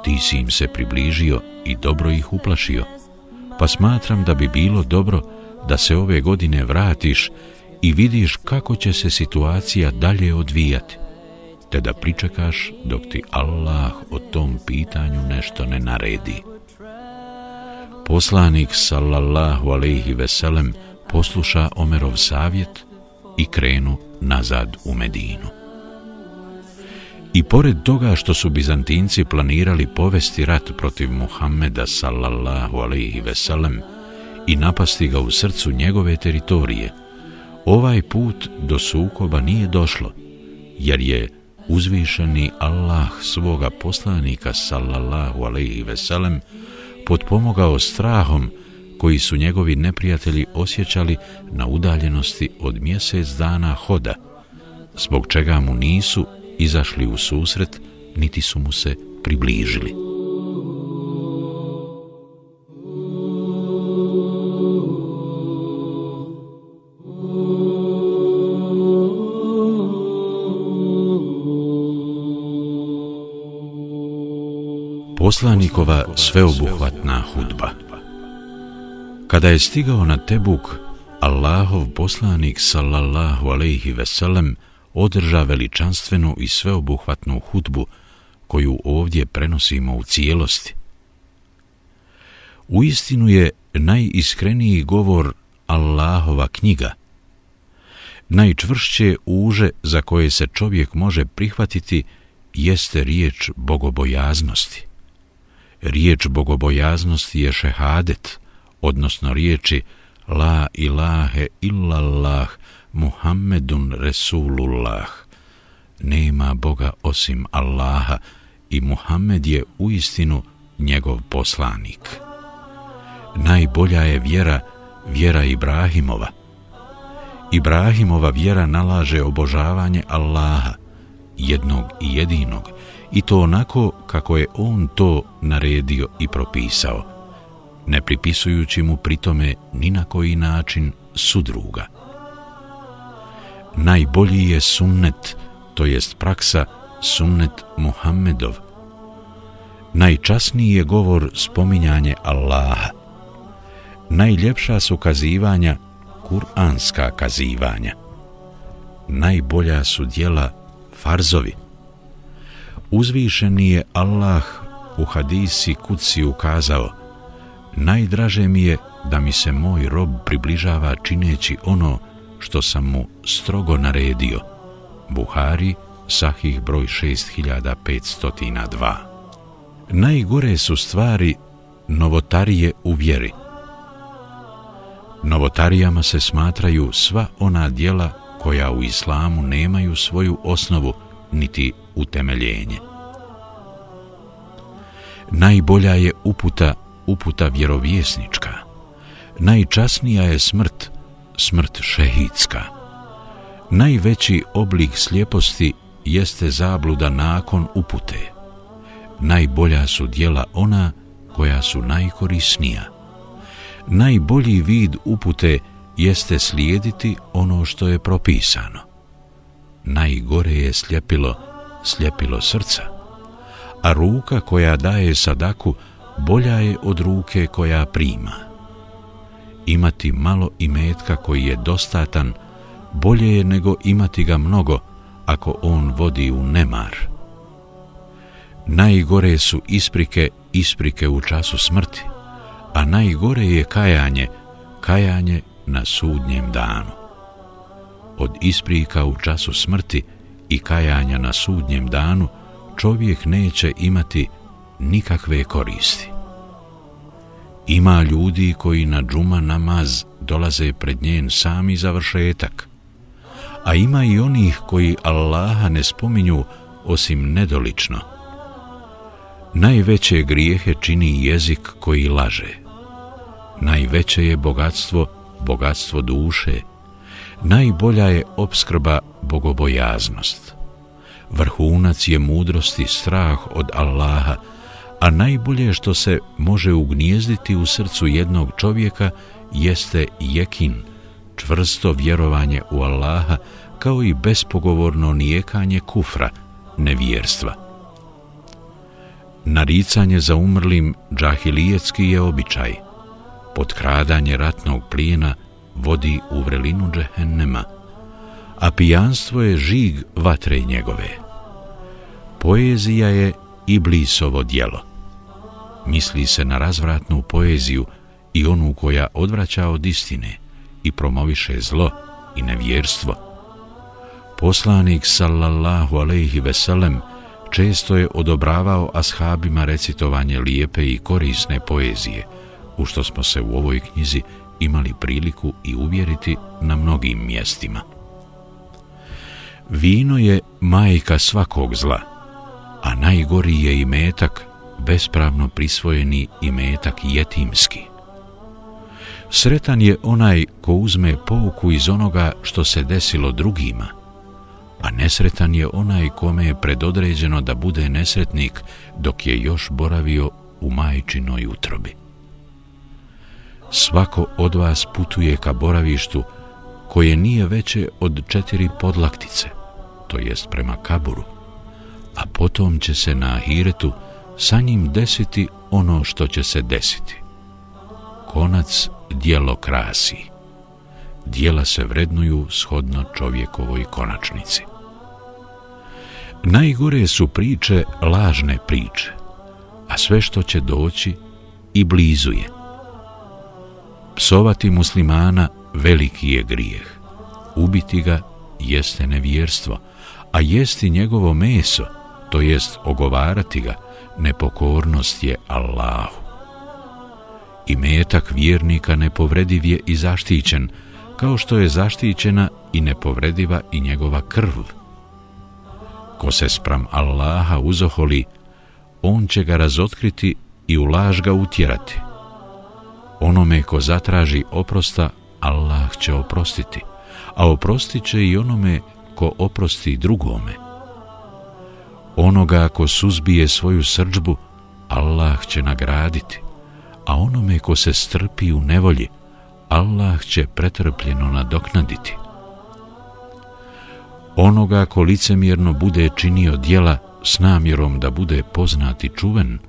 Ti si im se približio i dobro ih uplašio, pa smatram da bi bilo dobro da se ove godine vratiš i vidiš kako će se situacija dalje odvijati, te da pričekaš dok ti Allah o tom pitanju nešto ne naredi. Poslanik sallallahu alaihi veselem posluša Omerov savjet i krenu nazad u Medinu. I pored toga što su Bizantinci planirali povesti rat protiv Muhammeda sallallahu alaihi veselem i napasti ga u srcu njegove teritorije, ovaj put do sukoba nije došlo, jer je uzvišeni Allah svoga poslanika sallallahu alaihi veselem potpomogao strahom koji su njegovi neprijatelji osjećali na udaljenosti od mjesec dana hoda, zbog čega mu nisu izašli u susret, niti su mu se približili. Poslanikova sveobuhvatna hudba Kada je stigao na Tebuk, Allahov poslanik sallallahu alejhi ve sellem održa veličanstvenu i sveobuhvatnu hudbu koju ovdje prenosimo u cijelosti. U istinu je najiskreniji govor Allahova knjiga. Najčvršće uže za koje se čovjek može prihvatiti jeste riječ bogobojaznosti. Riječ bogobojaznosti je šehadet, odnosno riječi La ilahe illallah Muhammedun Resulullah. Nema Boga osim Allaha i Muhammed je u istinu njegov poslanik. Najbolja je vjera, vjera Ibrahimova. Ibrahimova vjera nalaže obožavanje Allaha, jednog i jedinog, i to onako kako je on to naredio i propisao – ne pripisujući mu pritome ni na koji način sudruga. Najbolji je sunnet, to jest praksa sunnet Muhammedov. Najčasniji je govor spominjanje Allaha. Najljepša su kazivanja kuranska kazivanja. Najbolja su dijela farzovi. Uzvišeni je Allah u hadisi kuci ukazao Najdraže mi je da mi se moj rob približava čineći ono što sam mu strogo naredio. Buhari, sahih broj 6502. Najgore su stvari novotarije u vjeri. Novotarijama se smatraju sva ona dijela koja u islamu nemaju svoju osnovu niti utemeljenje. Najbolja je uputa, uputa vjerovjesnička. Najčasnija je smrt, smrt šehidska. Najveći oblik slijeposti jeste zabluda nakon upute. Najbolja su dijela ona koja su najkorisnija. Najbolji vid upute jeste slijediti ono što je propisano. Najgore je sljepilo, sljepilo srca, a ruka koja daje sadaku bolja je od ruke koja prima. Imati malo imetka koji je dostatan, bolje je nego imati ga mnogo ako on vodi u nemar. Najgore su isprike, isprike u času smrti, a najgore je kajanje, kajanje na sudnjem danu. Od isprika u času smrti i kajanja na sudnjem danu čovjek neće imati nikakve koristi. Ima ljudi koji na džuma namaz dolaze pred njen sami završetak, a ima i onih koji Allaha ne spominju osim nedolično. Najveće grijehe čini jezik koji laže. Najveće je bogatstvo bogatstvo duše, najbolja je obskrba bogobojaznost. Vrhunac je mudrosti strah od Allaha, a najbolje što se može ugnjezditi u srcu jednog čovjeka jeste jekin, čvrsto vjerovanje u Allaha, kao i bespogovorno nijekanje kufra, nevjerstva. Naricanje za umrlim džahilijetski je običaj – potkradanje ratnog plijena vodi u vrelinu džehennema, a pijanstvo je žig vatre njegove. Poezija je i blisovo dijelo. Misli se na razvratnu poeziju i onu koja odvraća od istine i promoviše zlo i nevjerstvo. Poslanik sallallahu alejhi ve sellem često je odobravao ashabima recitovanje lijepe i korisne poezije, u što smo se u ovoj knjizi imali priliku i uvjeriti na mnogim mjestima. Vino je majka svakog zla, a najgori je i metak, bespravno prisvojeni i metak jetimski. Sretan je onaj ko uzme pouku iz onoga što se desilo drugima, a nesretan je onaj kome je predodređeno da bude nesretnik dok je još boravio u majčinoj utrobi svako od vas putuje ka boravištu koje nije veće od četiri podlaktice, to jest prema kaburu, a potom će se na ahiretu sa njim desiti ono što će se desiti. Konac dijelo krasi. Dijela se vrednuju shodno čovjekovoj konačnici. Najgore su priče lažne priče, a sve što će doći i blizu je psovati muslimana veliki je grijeh. Ubiti ga jeste nevjerstvo, a jesti njegovo meso, to jest ogovarati ga, nepokornost je Allahu. I metak vjernika nepovrediv je i zaštićen, kao što je zaštićena i nepovrediva i njegova krv. Ko se spram Allaha uzoholi, on će ga razotkriti i u laž ga utjerati. Onome ko zatraži oprosta, Allah će oprostiti, a oprostit će i onome ko oprosti drugome. Onoga ko suzbije svoju srđbu, Allah će nagraditi, a onome ko se strpi u nevolji, Allah će pretrpljeno nadoknaditi. Onoga ko licemjerno bude činio dijela s namjerom da bude poznati čuven,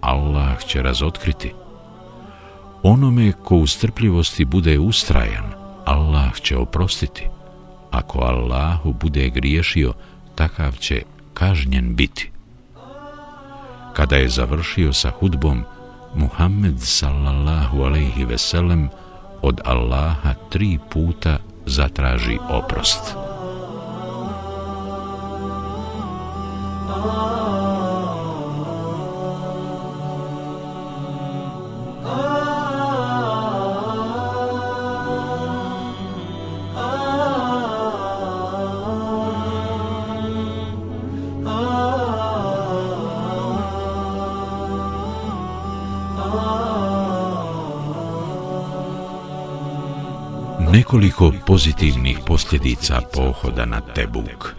Allah će razotkriti. Onome ko u strpljivosti bude ustrajan, Allah će oprostiti. Ako Allahu bude griješio, takav će kažnjen biti. Kada je završio sa hudbom, Muhammed sallallahu alaihi veselem od Allaha tri puta zatraži oprost. Nekoliko pozitivnih posljedica pohoda na Tebuk.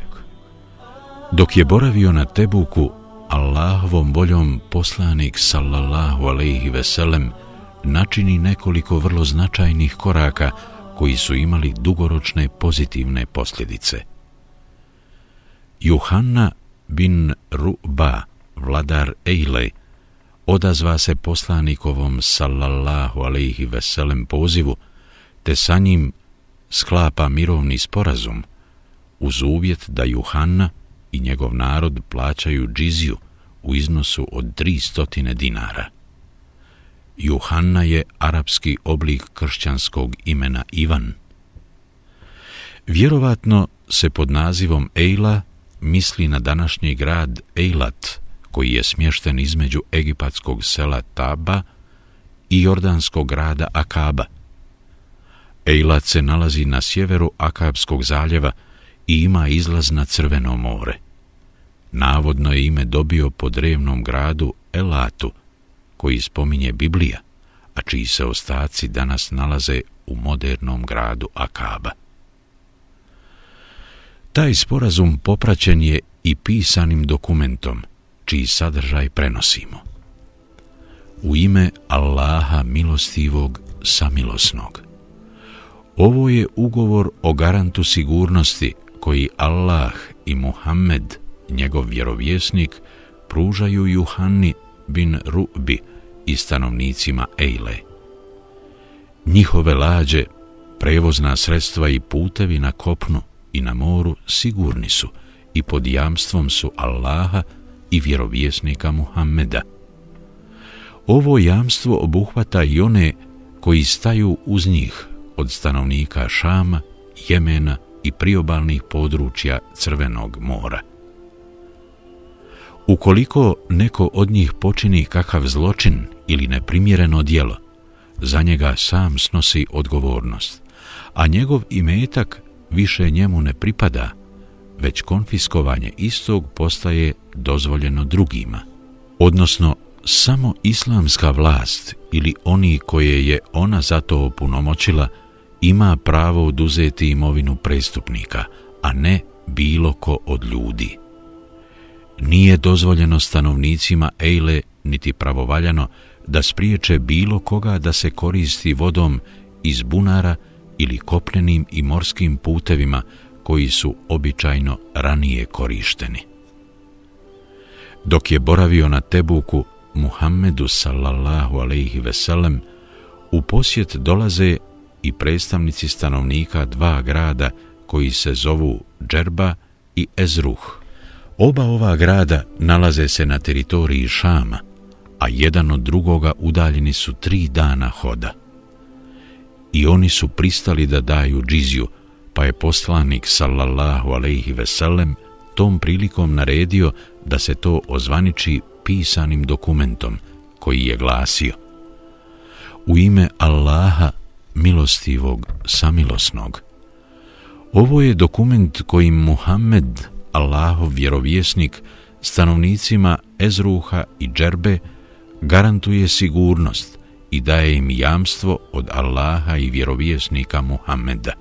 Dok je boravio na Tebuku, Allahovom voljom poslanik sallallahu alaihi veselem načini nekoliko vrlo značajnih koraka koji su imali dugoročne pozitivne posljedice. Juhanna bin Ruba, vladar Ejle, odazva se poslanikovom sallallahu alaihi veselem pozivu, te sa njim sklapa mirovni sporazum uz uvjet da Juhanna i njegov narod plaćaju džiziju u iznosu od 300 dinara. Juhanna je arapski oblik kršćanskog imena Ivan. Vjerovatno se pod nazivom Ejla misli na današnji grad Ejlat, koji je smješten između egipatskog sela Taba i jordanskog grada Akaba. Eilat se nalazi na sjeveru Akabskog zaljeva i ima izlaz na Crveno more. Navodno je ime dobio po drevnom gradu Elatu, koji spominje Biblija, a čiji se ostaci danas nalaze u modernom gradu Akaba. Taj sporazum popraćen je i pisanim dokumentom, čiji sadržaj prenosimo. U ime Allaha milostivog samilosnog. Ovo je ugovor o garantu sigurnosti koji Allah i Muhammed, njegov vjerovjesnik, pružaju Juhanni bin Rubi i stanovnicima Ejle. Njihove lađe, prevozna sredstva i putevi na kopnu i na moru sigurni su i pod jamstvom su Allaha i vjerovjesnika Muhammeda. Ovo jamstvo obuhvata i one koji staju uz njih od stanovnika Šama, Jemena i priobalnih područja Crvenog mora. Ukoliko neko od njih počini kakav zločin ili neprimjereno dijelo, za njega sam snosi odgovornost, a njegov imetak više njemu ne pripada, već konfiskovanje istog postaje dozvoljeno drugima, odnosno samo islamska vlast ili oni koje je ona zato opunomoćila – ima pravo oduzeti imovinu prestupnika, a ne bilo ko od ljudi. Nije dozvoljeno stanovnicima Ejle niti pravovaljano da spriječe bilo koga da se koristi vodom iz bunara ili kopnenim i morskim putevima koji su običajno ranije korišteni. Dok je boravio na Tebuku, Muhammedu sallallahu alaihi veselem, u posjet dolaze i predstavnici stanovnika dva grada koji se zovu Džerba i Ezruh. Oba ova grada nalaze se na teritoriji Šama, a jedan od drugoga udaljeni su tri dana hoda. I oni su pristali da daju džiziju, pa je poslanik sallallahu alaihi veselem tom prilikom naredio da se to ozvaniči pisanim dokumentom koji je glasio U ime Allaha milostivog, samilosnog. Ovo je dokument kojim Muhammed, Allahov vjerovjesnik, stanovnicima Ezruha i Džerbe garantuje sigurnost i daje im jamstvo od Allaha i vjerovjesnika Muhammeda.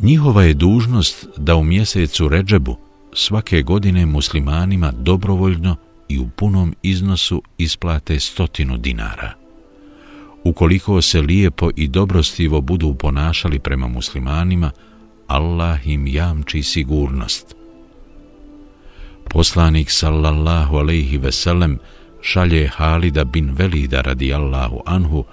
Njihova je dužnost da u mjesecu Ređebu svake godine muslimanima dobrovoljno i u punom iznosu isplate stotinu dinara ukoliko se lijepo i dobrostivo budu ponašali prema muslimanima, Allah im jamči sigurnost. Poslanik sallallahu alejhi ve sellem šalje Halida bin Velida radijallahu anhu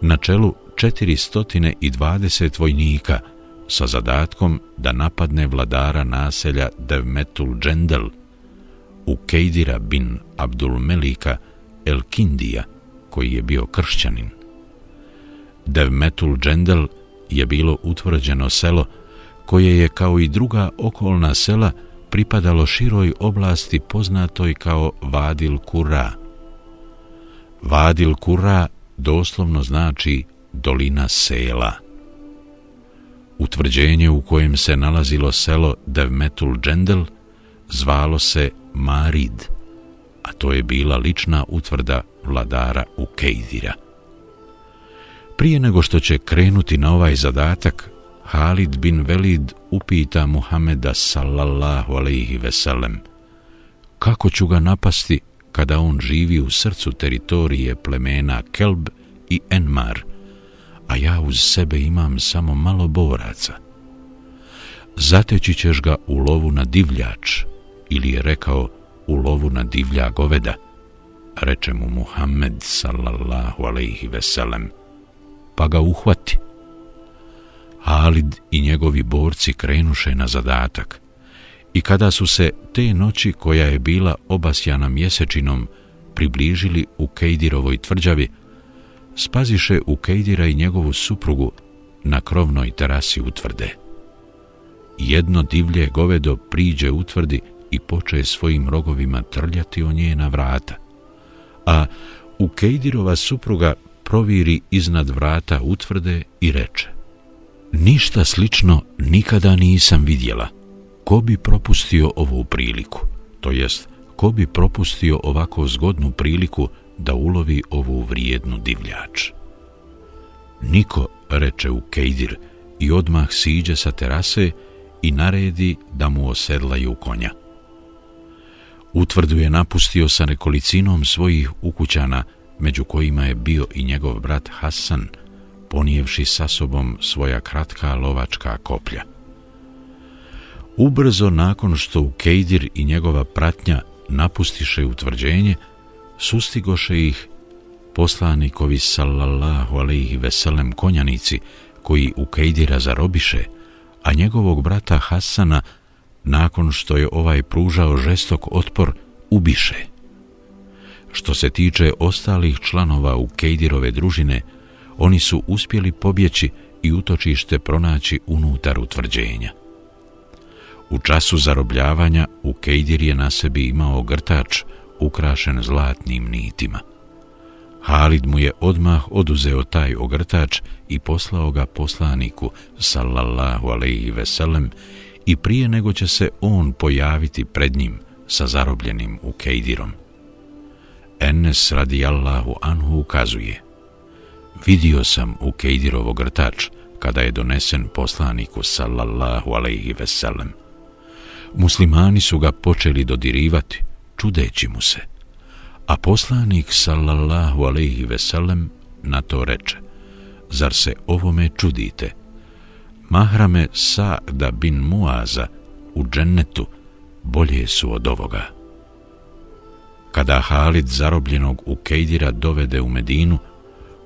na čelu 420 vojnika sa zadatkom da napadne vladara naselja Devmetul Džendel u Kejdira bin Abdul Melika El Kindija, koji je bio kršćanin. Devmetul Džendel je bilo utvrđeno selo koje je kao i druga okolna sela pripadalo široj oblasti poznatoj kao Vadil Kura. Vadil Kura doslovno znači dolina sela. Utvrđenje u kojem se nalazilo selo Devmetul Džendel zvalo se Marid, a to je bila lična utvrda vladara u Kejdira. Prije nego što će krenuti na ovaj zadatak, Halid bin Velid upita Muhameda sallallahu alaihi veselem kako ću ga napasti kada on živi u srcu teritorije plemena Kelb i Enmar, a ja uz sebe imam samo malo boraca. Zateći ćeš ga u lovu na divljač, ili je rekao u lovu na divlja goveda, reče mu Muhammed sallallahu alaihi veselem, pa ga uhvati. Halid i njegovi borci krenuše na zadatak i kada su se te noći koja je bila obasjana mjesečinom približili u Kejdirovoj tvrđavi, spaziše u Kejdira i njegovu suprugu na krovnoj terasi utvrde. Jedno divlje govedo priđe utvrdi i poče svojim rogovima trljati o njena vrata, a u Kejdirova supruga proviri iznad vrata utvrde i reče Ništa slično nikada nisam vidjela. Ko bi propustio ovu priliku? To jest, ko bi propustio ovako zgodnu priliku da ulovi ovu vrijednu divljač? Niko, reče u Kejdir, i odmah siđe sa terase i naredi da mu osedlaju konja. Utvrdu je napustio sa nekolicinom svojih ukućana, među kojima je bio i njegov brat Hasan, ponijevši sa sobom svoja kratka lovačka koplja. Ubrzo nakon što Ukejdir i njegova pratnja napustiše utvrđenje, sustigoše ih poslanikovi sallallahu alaihi veselem konjanici koji Ukejdira zarobiše, a njegovog brata Hasana, nakon što je ovaj pružao žestok otpor, ubiše. Što se tiče ostalih članova u Kejdirove družine, oni su uspjeli pobjeći i utočište pronaći unutar utvrđenja. U času zarobljavanja u Kejdir je na sebi imao grtač ukrašen zlatnim nitima. Halid mu je odmah oduzeo taj ogrtač i poslao ga poslaniku, sallallahu alaihi veselem, i prije nego će se on pojaviti pred njim sa zarobljenim u Kejdirom. Enes radijallahu anhu ukazuje Vidio sam u Kejdirovo grtač kada je donesen poslaniku sallallahu alaihi veselem. Muslimani su ga počeli dodirivati, čudeći mu se. A poslanik sallallahu alaihi veselem na to reče, zar se ovome čudite? Mahrame Sa'da bin Muaza u džennetu bolje su od ovoga. Kada Halid zarobljenog u Kejdira dovede u Medinu,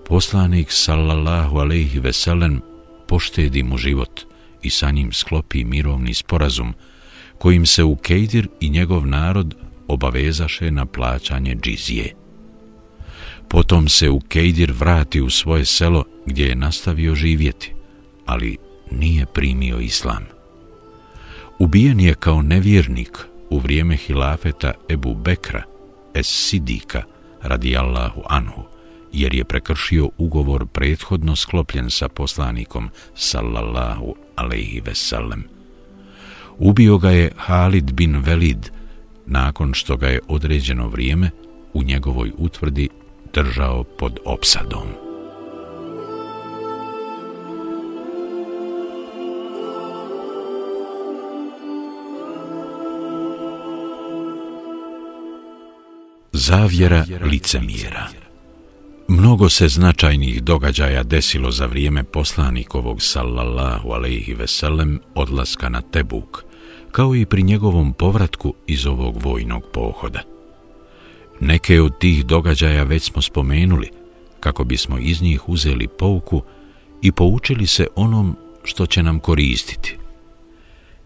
poslanik sallallahu alejhi ve sellem poštedi mu život i sa njim sklopi mirovni sporazum kojim se u Kejdir i njegov narod obavezaše na plaćanje džizije. Potom se u Kejdir vrati u svoje selo gdje je nastavio živjeti, ali nije primio islam. Ubijen je kao nevjernik u vrijeme hilafeta Ebu Bekra, es Sidika, radijallahu anhu, jer je prekršio ugovor prethodno sklopljen sa poslanikom sallallahu alaihi veselem. Ubio ga je Halid bin Velid nakon što ga je određeno vrijeme u njegovoj utvrdi držao pod opsadom. Zavjera licemjera Mnogo se značajnih događaja desilo za vrijeme poslanikovog sallallahu alaihi veselem odlaska na Tebuk, kao i pri njegovom povratku iz ovog vojnog pohoda. Neke od tih događaja već smo spomenuli, kako bismo iz njih uzeli pouku i poučili se onom što će nam koristiti.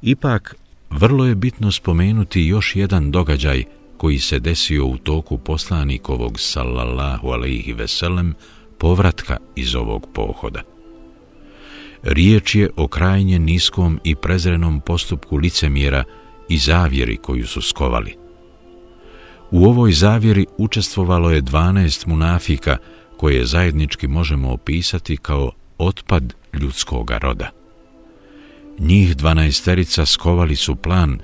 Ipak, vrlo je bitno spomenuti još jedan događaj koji se desio u toku poslanikovog sallallahu alaihi veselem povratka iz ovog pohoda. Riječ je o krajnje niskom i prezrenom postupku licemjera i zavjeri koju su skovali. U ovoj zavjeri učestvovalo je 12 munafika koje zajednički možemo opisati kao otpad ljudskog roda. Njih dvanaesterica skovali su plan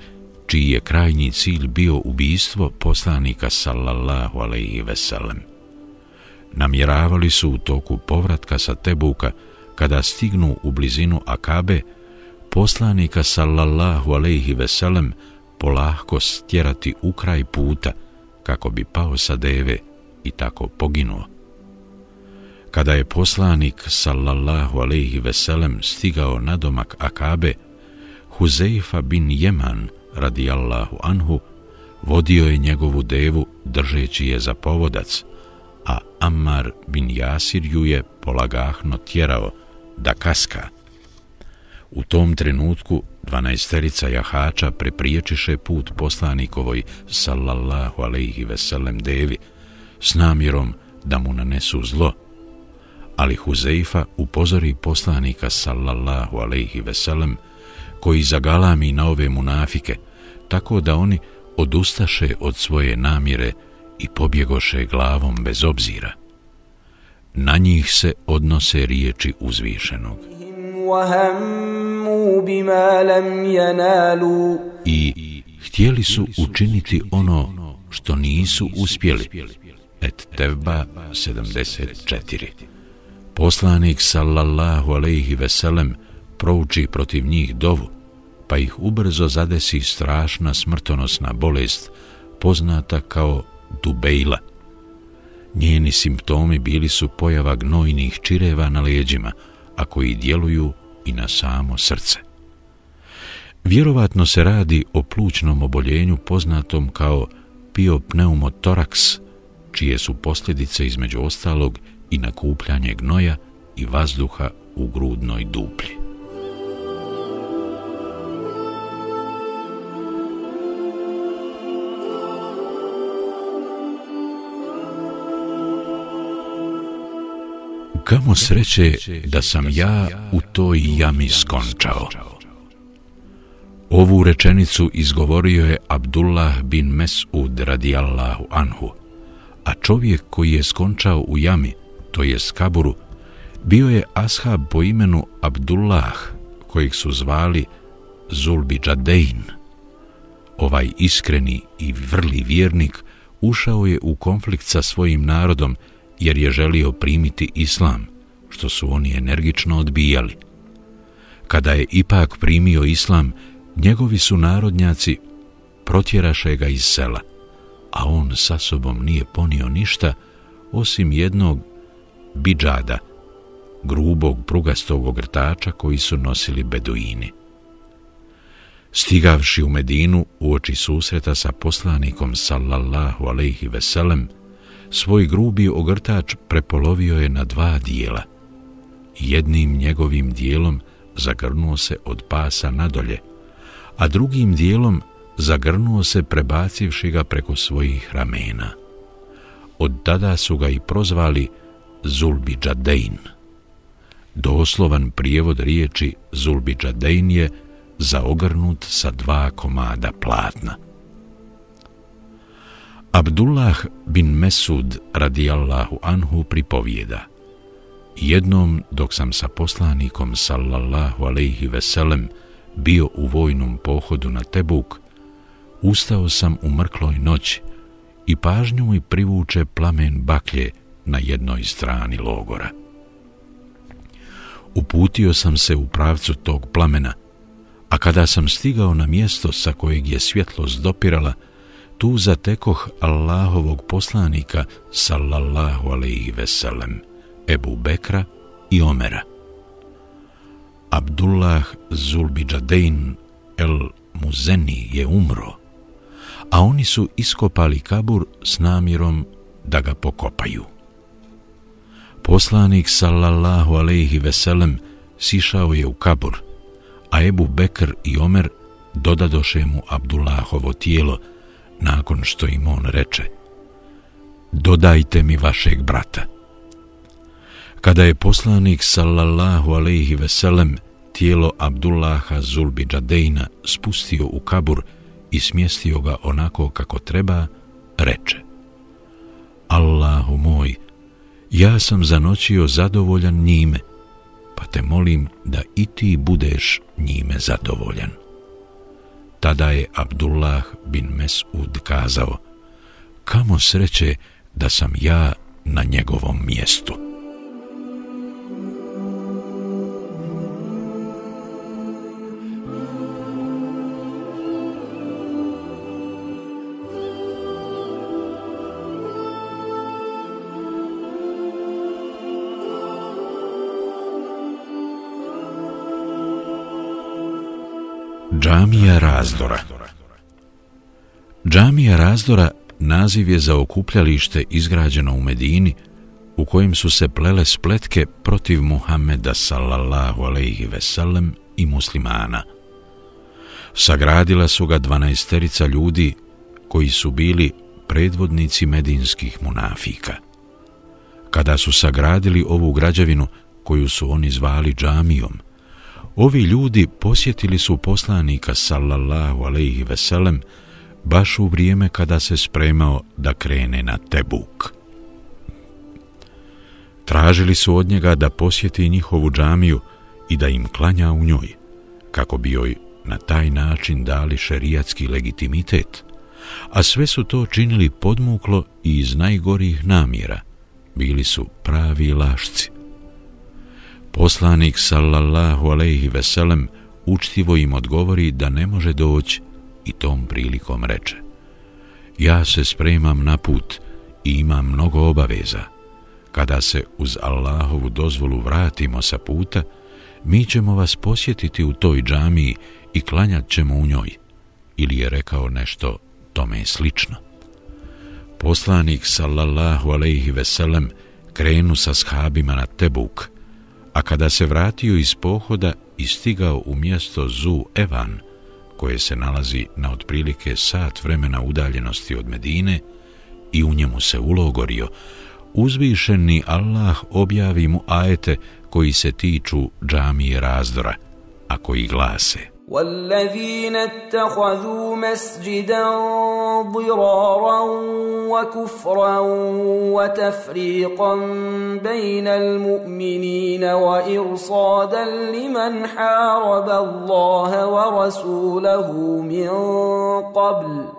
čiji je krajnji cilj bio ubijstvo poslanika sallallahu alaihi veselem. Namjeravali su u toku povratka sa Tebuka, kada stignu u blizinu Akabe, poslanika sallallahu alaihi veselem polahko stjerati u kraj puta, kako bi pao sa deve i tako poginuo. Kada je poslanik sallallahu alaihi veselem stigao na domak Akabe, Huzeifa bin Jeman radijallahu anhu vodio je njegovu devu držeći je za povodac, a Ammar bin Jasir ju je polagahno tjerao da kaska. U tom trenutku dvanaesterica jahača prepriječiše put poslanikovoj sallallahu alaihi veselem devi s namjerom da mu nanesu zlo, ali Huzeifa upozori poslanika sallallahu alaihi veselem koji zagalami na ove munafike, tako da oni odustaše od svoje namjere i pobjegoše glavom bez obzira. Na njih se odnose riječi uzvišenog. I htjeli su učiniti ono što nisu uspjeli. Et Tevba 74 Poslanik sallallahu alaihi veselem prouči protiv njih dovu, pa ih ubrzo zadesi strašna smrtonosna bolest, poznata kao dubejla. Njeni simptomi bili su pojava gnojnih čireva na leđima, a koji djeluju i na samo srce. Vjerovatno se radi o plućnom oboljenju poznatom kao piopneumotoraks, čije su posljedice između ostalog i nakupljanje gnoja i vazduha u grudnoj duplji. Kamo sreće da sam ja u toj jami skončao. Ovu rečenicu izgovorio je Abdullah bin Mes'ud radijallahu anhu, a čovjek koji je skončao u jami, to je skaburu, bio je ashab po imenu Abdullah, kojeg su zvali Zulbi Džadein. Ovaj iskreni i vrli vjernik ušao je u konflikt sa svojim narodom jer je želio primiti islam, što su oni energično odbijali. Kada je ipak primio islam, njegovi su narodnjaci protjeraše ga iz sela, a on sa sobom nije ponio ništa osim jednog bidžada, grubog prugastog ogrtača koji su nosili beduini. Stigavši u Medinu u oči susreta sa poslanikom sallallahu alaihi veselem, svoj grubi ogrtač prepolovio je na dva dijela. Jednim njegovim dijelom zagrnuo se od pasa nadolje, a drugim dijelom zagrnuo se prebacivši ga preko svojih ramena. Od tada su ga i prozvali Zulbi Džadein. Doslovan prijevod riječi Zulbi Džadein je zaogrnut sa dva komada platna. Abdullah bin Mesud radijallahu anhu pripovijeda. Jednom dok sam sa poslanikom sallallahu alaihi veselem bio u vojnom pohodu na Tebuk, ustao sam u mrkloj noći i pažnju mi privuče plamen baklje na jednoj strani logora. Uputio sam se u pravcu tog plamena, a kada sam stigao na mjesto sa kojeg je svjetlost dopirala, tu zatekoh Allahovog poslanika sallallahu alaihi veselem, Ebu Bekra i Omera. Abdullah Zulbidžadein el Muzeni je umro, a oni su iskopali kabur s namjerom da ga pokopaju. Poslanik sallallahu alejhi ve sellem sišao je u kabur, a Ebu Bekr i Omer dodadoše mu Abdullahovo tijelo nakon što im on reče Dodajte mi vašeg brata. Kada je poslanik sallallahu alejhi ve sellem tijelo Abdullaha Zulbi Džadejna spustio u kabur i smjestio ga onako kako treba, reče Allahu moj, ja sam zanoćio zadovoljan njime, pa te molim da i ti budeš njime zadovoljan. Tada je Abdullah bin Mesud kazao, kamo sreće da sam ja na njegovom mjestu. Džamija razdora Džamija razdora naziv je za okupljalište izgrađeno u Medini u kojem su se plele spletke protiv Muhammeda sallallahu alaihi veselem i muslimana. Sagradila su ga dvanaesterica ljudi koji su bili predvodnici medinskih munafika. Kada su sagradili ovu građevinu koju su oni zvali džamijom, Ovi ljudi posjetili su poslanika sallallahu alejhi veselem baš u vrijeme kada se spremao da krene na Tebuk. Tražili su od njega da posjeti njihovu džamiju i da im klanja u njoj, kako bi joj na taj način dali šerijatski legitimitet, a sve su to činili podmuklo i iz najgorih namjera. Bili su pravi lašci. Poslanik sallallahu alejhi ve sellem učtivo im odgovori da ne može doći i tom prilikom reče: Ja se spremam na put i imam mnogo obaveza. Kada se uz Allahovu dozvolu vratimo sa puta, mi ćemo vas posjetiti u toj džamiji i klanjat ćemo u njoj. Ili je rekao nešto tome slično. Poslanik sallallahu alejhi ve sellem krenu sa shabima na Tebuk, a kada se vratio iz pohoda i stigao u mjesto Zu Evan, koje se nalazi na otprilike sat vremena udaljenosti od Medine, i u njemu se ulogorio, uzvišeni Allah objavi mu ajete koji se tiču džamije razdora, a koji glase – والذين اتخذوا مسجدا ضرارا وكفرا وتفريقا بين المؤمنين وإرصادا لمن حارب الله ورسوله من قبل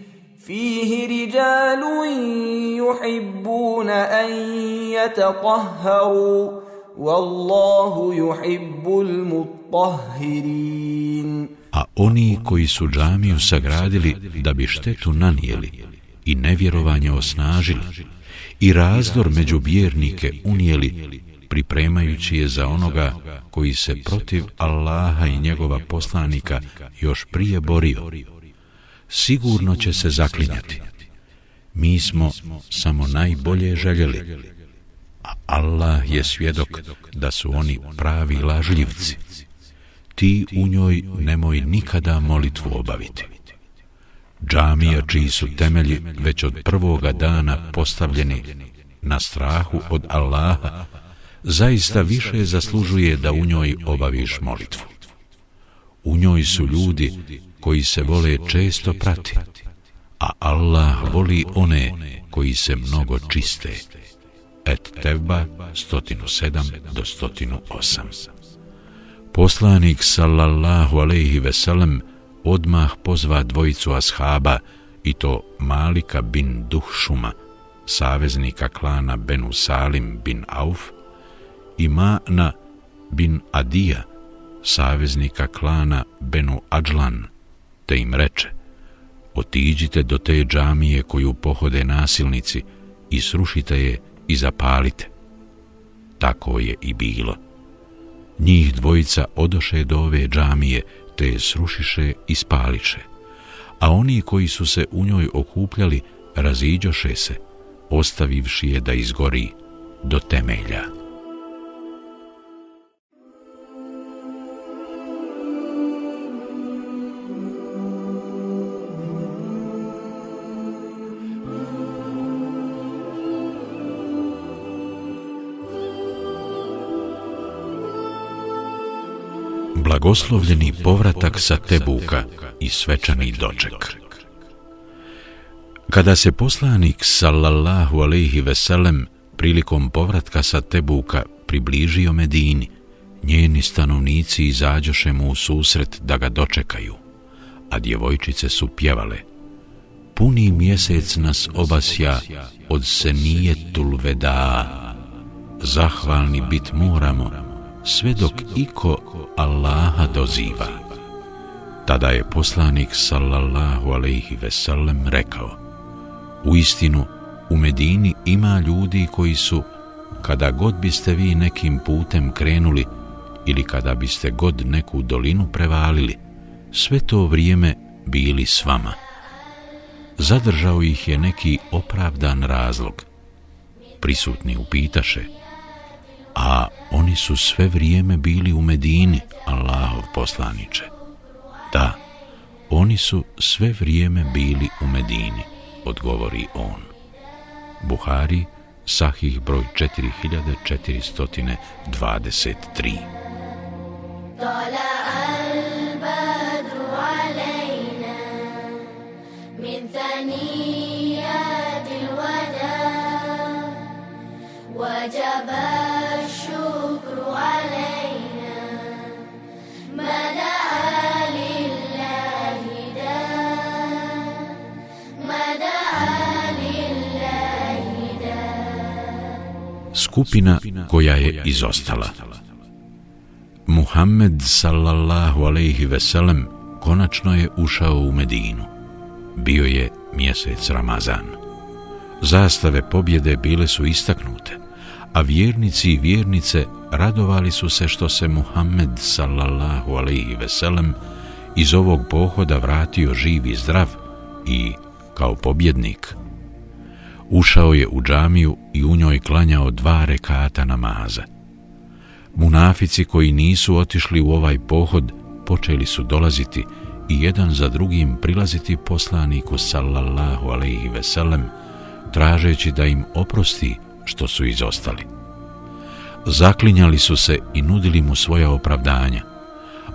فيه رجال يحبون أن يتطهروا والله يحب المطهرين A oni koji su džamiju sagradili da bi štetu nanijeli i nevjerovanje osnažili i razdor među vjernike unijeli pripremajući je za onoga koji se protiv Allaha i njegova poslanika još prije borio sigurno će se zaklinjati. Mi smo samo najbolje željeli, a Allah je svjedok da su oni pravi lažljivci. Ti u njoj nemoj nikada molitvu obaviti. Džamija čiji su temelji već od prvoga dana postavljeni na strahu od Allaha, zaista više zaslužuje da u njoj obaviš molitvu. U njoj su ljudi koji se vole često prati, a Allah voli one koji se mnogo čiste. Et Tevba 107 do 108 Poslanik sallallahu alejhi ve sellem odmah pozva dvojicu ashaba i to Malika bin Duhšuma saveznika klana Benu Salim bin Auf, i Ma'na bin Adija, saveznika klana Benu Adžlan, te im reče, otiđite do te džamije koju pohode nasilnici i srušite je i zapalite. Tako je i bilo. Njih dvojica odoše do ove džamije, te je srušiše i spališe. A oni koji su se u njoj okupljali, raziđoše se, ostavivši je da izgori do temelja. Blagoslovljeni povratak sa Tebuka i svečani doček. Kada se poslanik sallallahu alejhi ve sellem prilikom povratka sa Tebuka približio Medini, njeni stanovnici izađoše mu u susret da ga dočekaju, a djevojčice su pjevale. Puni mjesec nas obasja od senijetul veda, zahvalni bit moramo, sve dok iko Allaha doziva. Tada je poslanik sallallahu alaihi sellem rekao U istinu, u Medini ima ljudi koji su, kada god biste vi nekim putem krenuli ili kada biste god neku dolinu prevalili, sve to vrijeme bili s vama. Zadržao ih je neki opravdan razlog. Prisutni upitaše, a oni su sve vrijeme bili u Medini, Allahov poslaniče. Da, oni su sve vrijeme bili u Medini, odgovori on. Buhari, Sahih broj 4423. Dala al-badru alejna min thanijati l-wada wajaba skupina koja je izostala. Muhammed sallallahu alejhi ve sellem konačno je ušao u Medinu. Bio je mjesec Ramazan. Zastave pobjede bile su istaknute, a vjernici i vjernice radovali su se što se Muhammed sallallahu alejhi ve sellem iz ovog pohoda vratio živ i zdrav i kao pobjednik ušao je u džamiju i u njoj klanjao dva rekata namaza. Munafici koji nisu otišli u ovaj pohod počeli su dolaziti i jedan za drugim prilaziti poslaniku sallallahu alaihi veselem, tražeći da im oprosti što su izostali. Zaklinjali su se i nudili mu svoja opravdanja,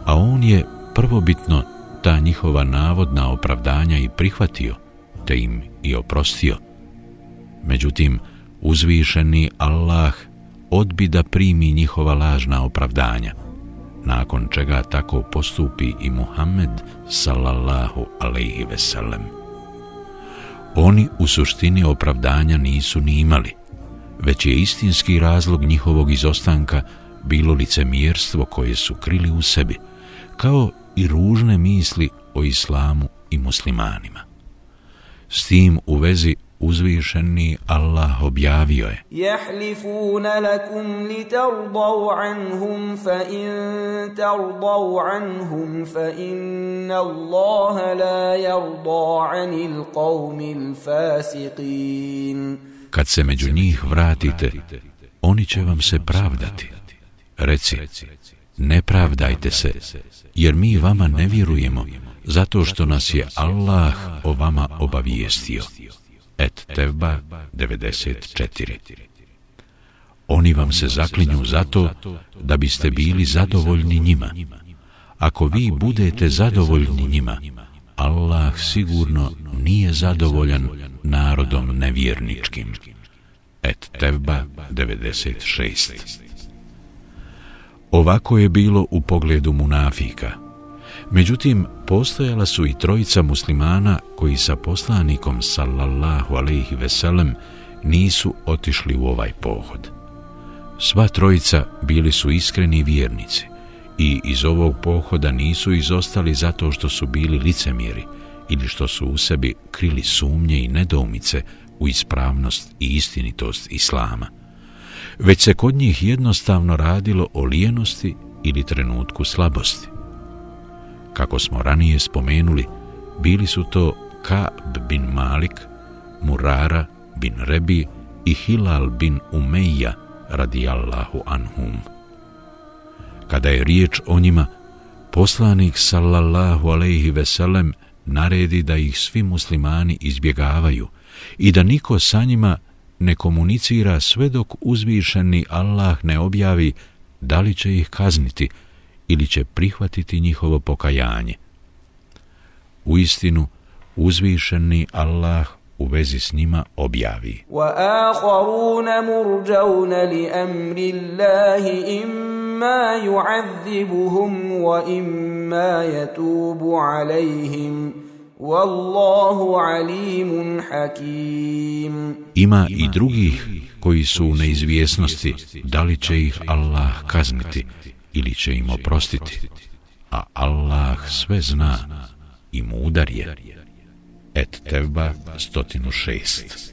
a on je prvobitno ta njihova navodna opravdanja i prihvatio, te im i oprostio, Međutim, uzvišeni Allah odbi da primi njihova lažna opravdanja, nakon čega tako postupi i Muhammed sallallahu alaihi veselem. Oni u suštini opravdanja nisu ni imali, već je istinski razlog njihovog izostanka bilo licemjerstvo koje su krili u sebi, kao i ružne misli o islamu i muslimanima. S tim u vezi uzvišeni Allah objavio je Jahlifuna lakum li tardau anhum fa in tardau anhum fa inna Allaha la yarda anil qawmil fasiqin Kad se među njih vratite, oni će vam se pravdati. Reci, ne pravdajte se, jer mi vama ne vjerujemo, zato što nas je Allah o vama obavijestio et Tevba 94. Oni vam se zaklinju zato da biste bili zadovoljni njima. Ako vi budete zadovoljni njima, Allah sigurno nije zadovoljan narodom nevjerničkim. Et Tevba 96. Ovako je bilo u pogledu munafika – Međutim, postojala su i trojica muslimana koji sa poslanikom sallallahu alaihi veselem nisu otišli u ovaj pohod. Sva trojica bili su iskreni vjernici i iz ovog pohoda nisu izostali zato što su bili licemjeri ili što su u sebi krili sumnje i nedoumice u ispravnost i istinitost Islama. Već se kod njih jednostavno radilo o lijenosti ili trenutku slabosti. Kako smo ranije spomenuli, bili su to Ka'b bin Malik, Murara bin Rebi i Hilal bin Umeja radijallahu anhum. Kada je riječ o njima, poslanik sallallahu alaihi veselem naredi da ih svi muslimani izbjegavaju i da niko sa njima ne komunicira sve dok uzvišeni Allah ne objavi da li će ih kazniti ili će prihvatiti njihovo pokajanje. U istinu, uzvišeni Allah u vezi s njima objavi. وَآخَرُونَ مُرْجَوْنَ لِأَمْرِ اللَّهِ إِمَّا يُعَذِّبُهُمْ وَإِمَّا يَتُوبُ عَلَيْهِمْ وَاللَّهُ عَلِيمٌ حَكِيمٌ Ima i drugih koji su u neizvjesnosti da li će ih Allah kazniti ili će im oprostiti, a Allah sve zna i mudar je. Et Tevba 106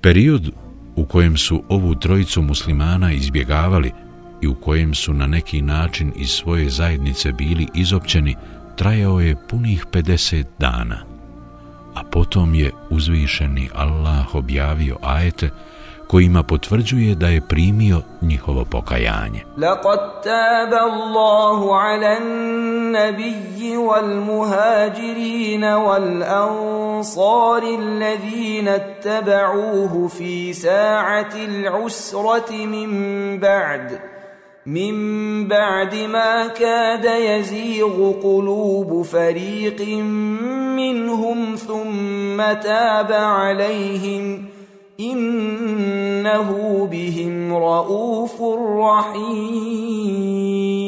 Period u kojem su ovu trojicu muslimana izbjegavali i u kojem su na neki način iz svoje zajednice bili izopćeni, trajao je punih 50 dana. A potom je uzvišeni Allah objavio ajete kojima potvrđuje da je primio njihovo pokajanje. Laqad taba Allahu 'alan nabiyyi wal muhajirin wal ansar alladhina ittaba'uhu fi sa'ati al-'usrati min ba'd من بعد ما كاد يزيغ قلوب فريق منهم ثم تاب عليهم إنه بهم رؤوف رحيم.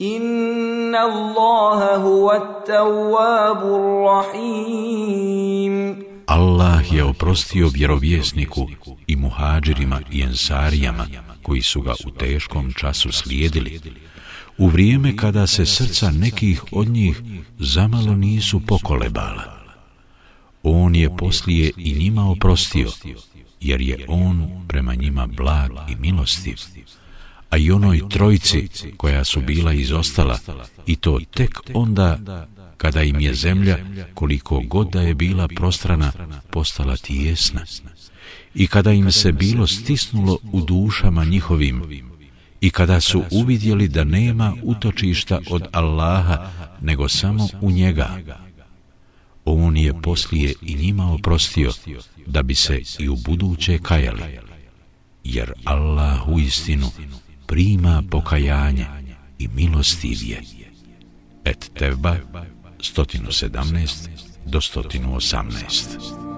Inna Allaha huwa at-tawwabur rahim. Allah je oprostio vjerovjesniku i muhađirima i ensarijama koji su ga u teškom času slijedili. U vrijeme kada se srca nekih od njih zamalo nisu pokolebala. On je poslije i njima oprostio, jer je on prema njima blag i milostiv a i onoj trojci koja su bila izostala i to tek onda kada im je zemlja koliko god da je bila prostrana postala tijesna. I kada im se bilo stisnulo u dušama njihovim i kada su uvidjeli da nema utočišta od Allaha nego samo u njega on je poslije i njima oprostio da bi se i u buduće kajali. Jer Allah u istinu prima pokajanje i milostiv je. Et Tevba 117 do 118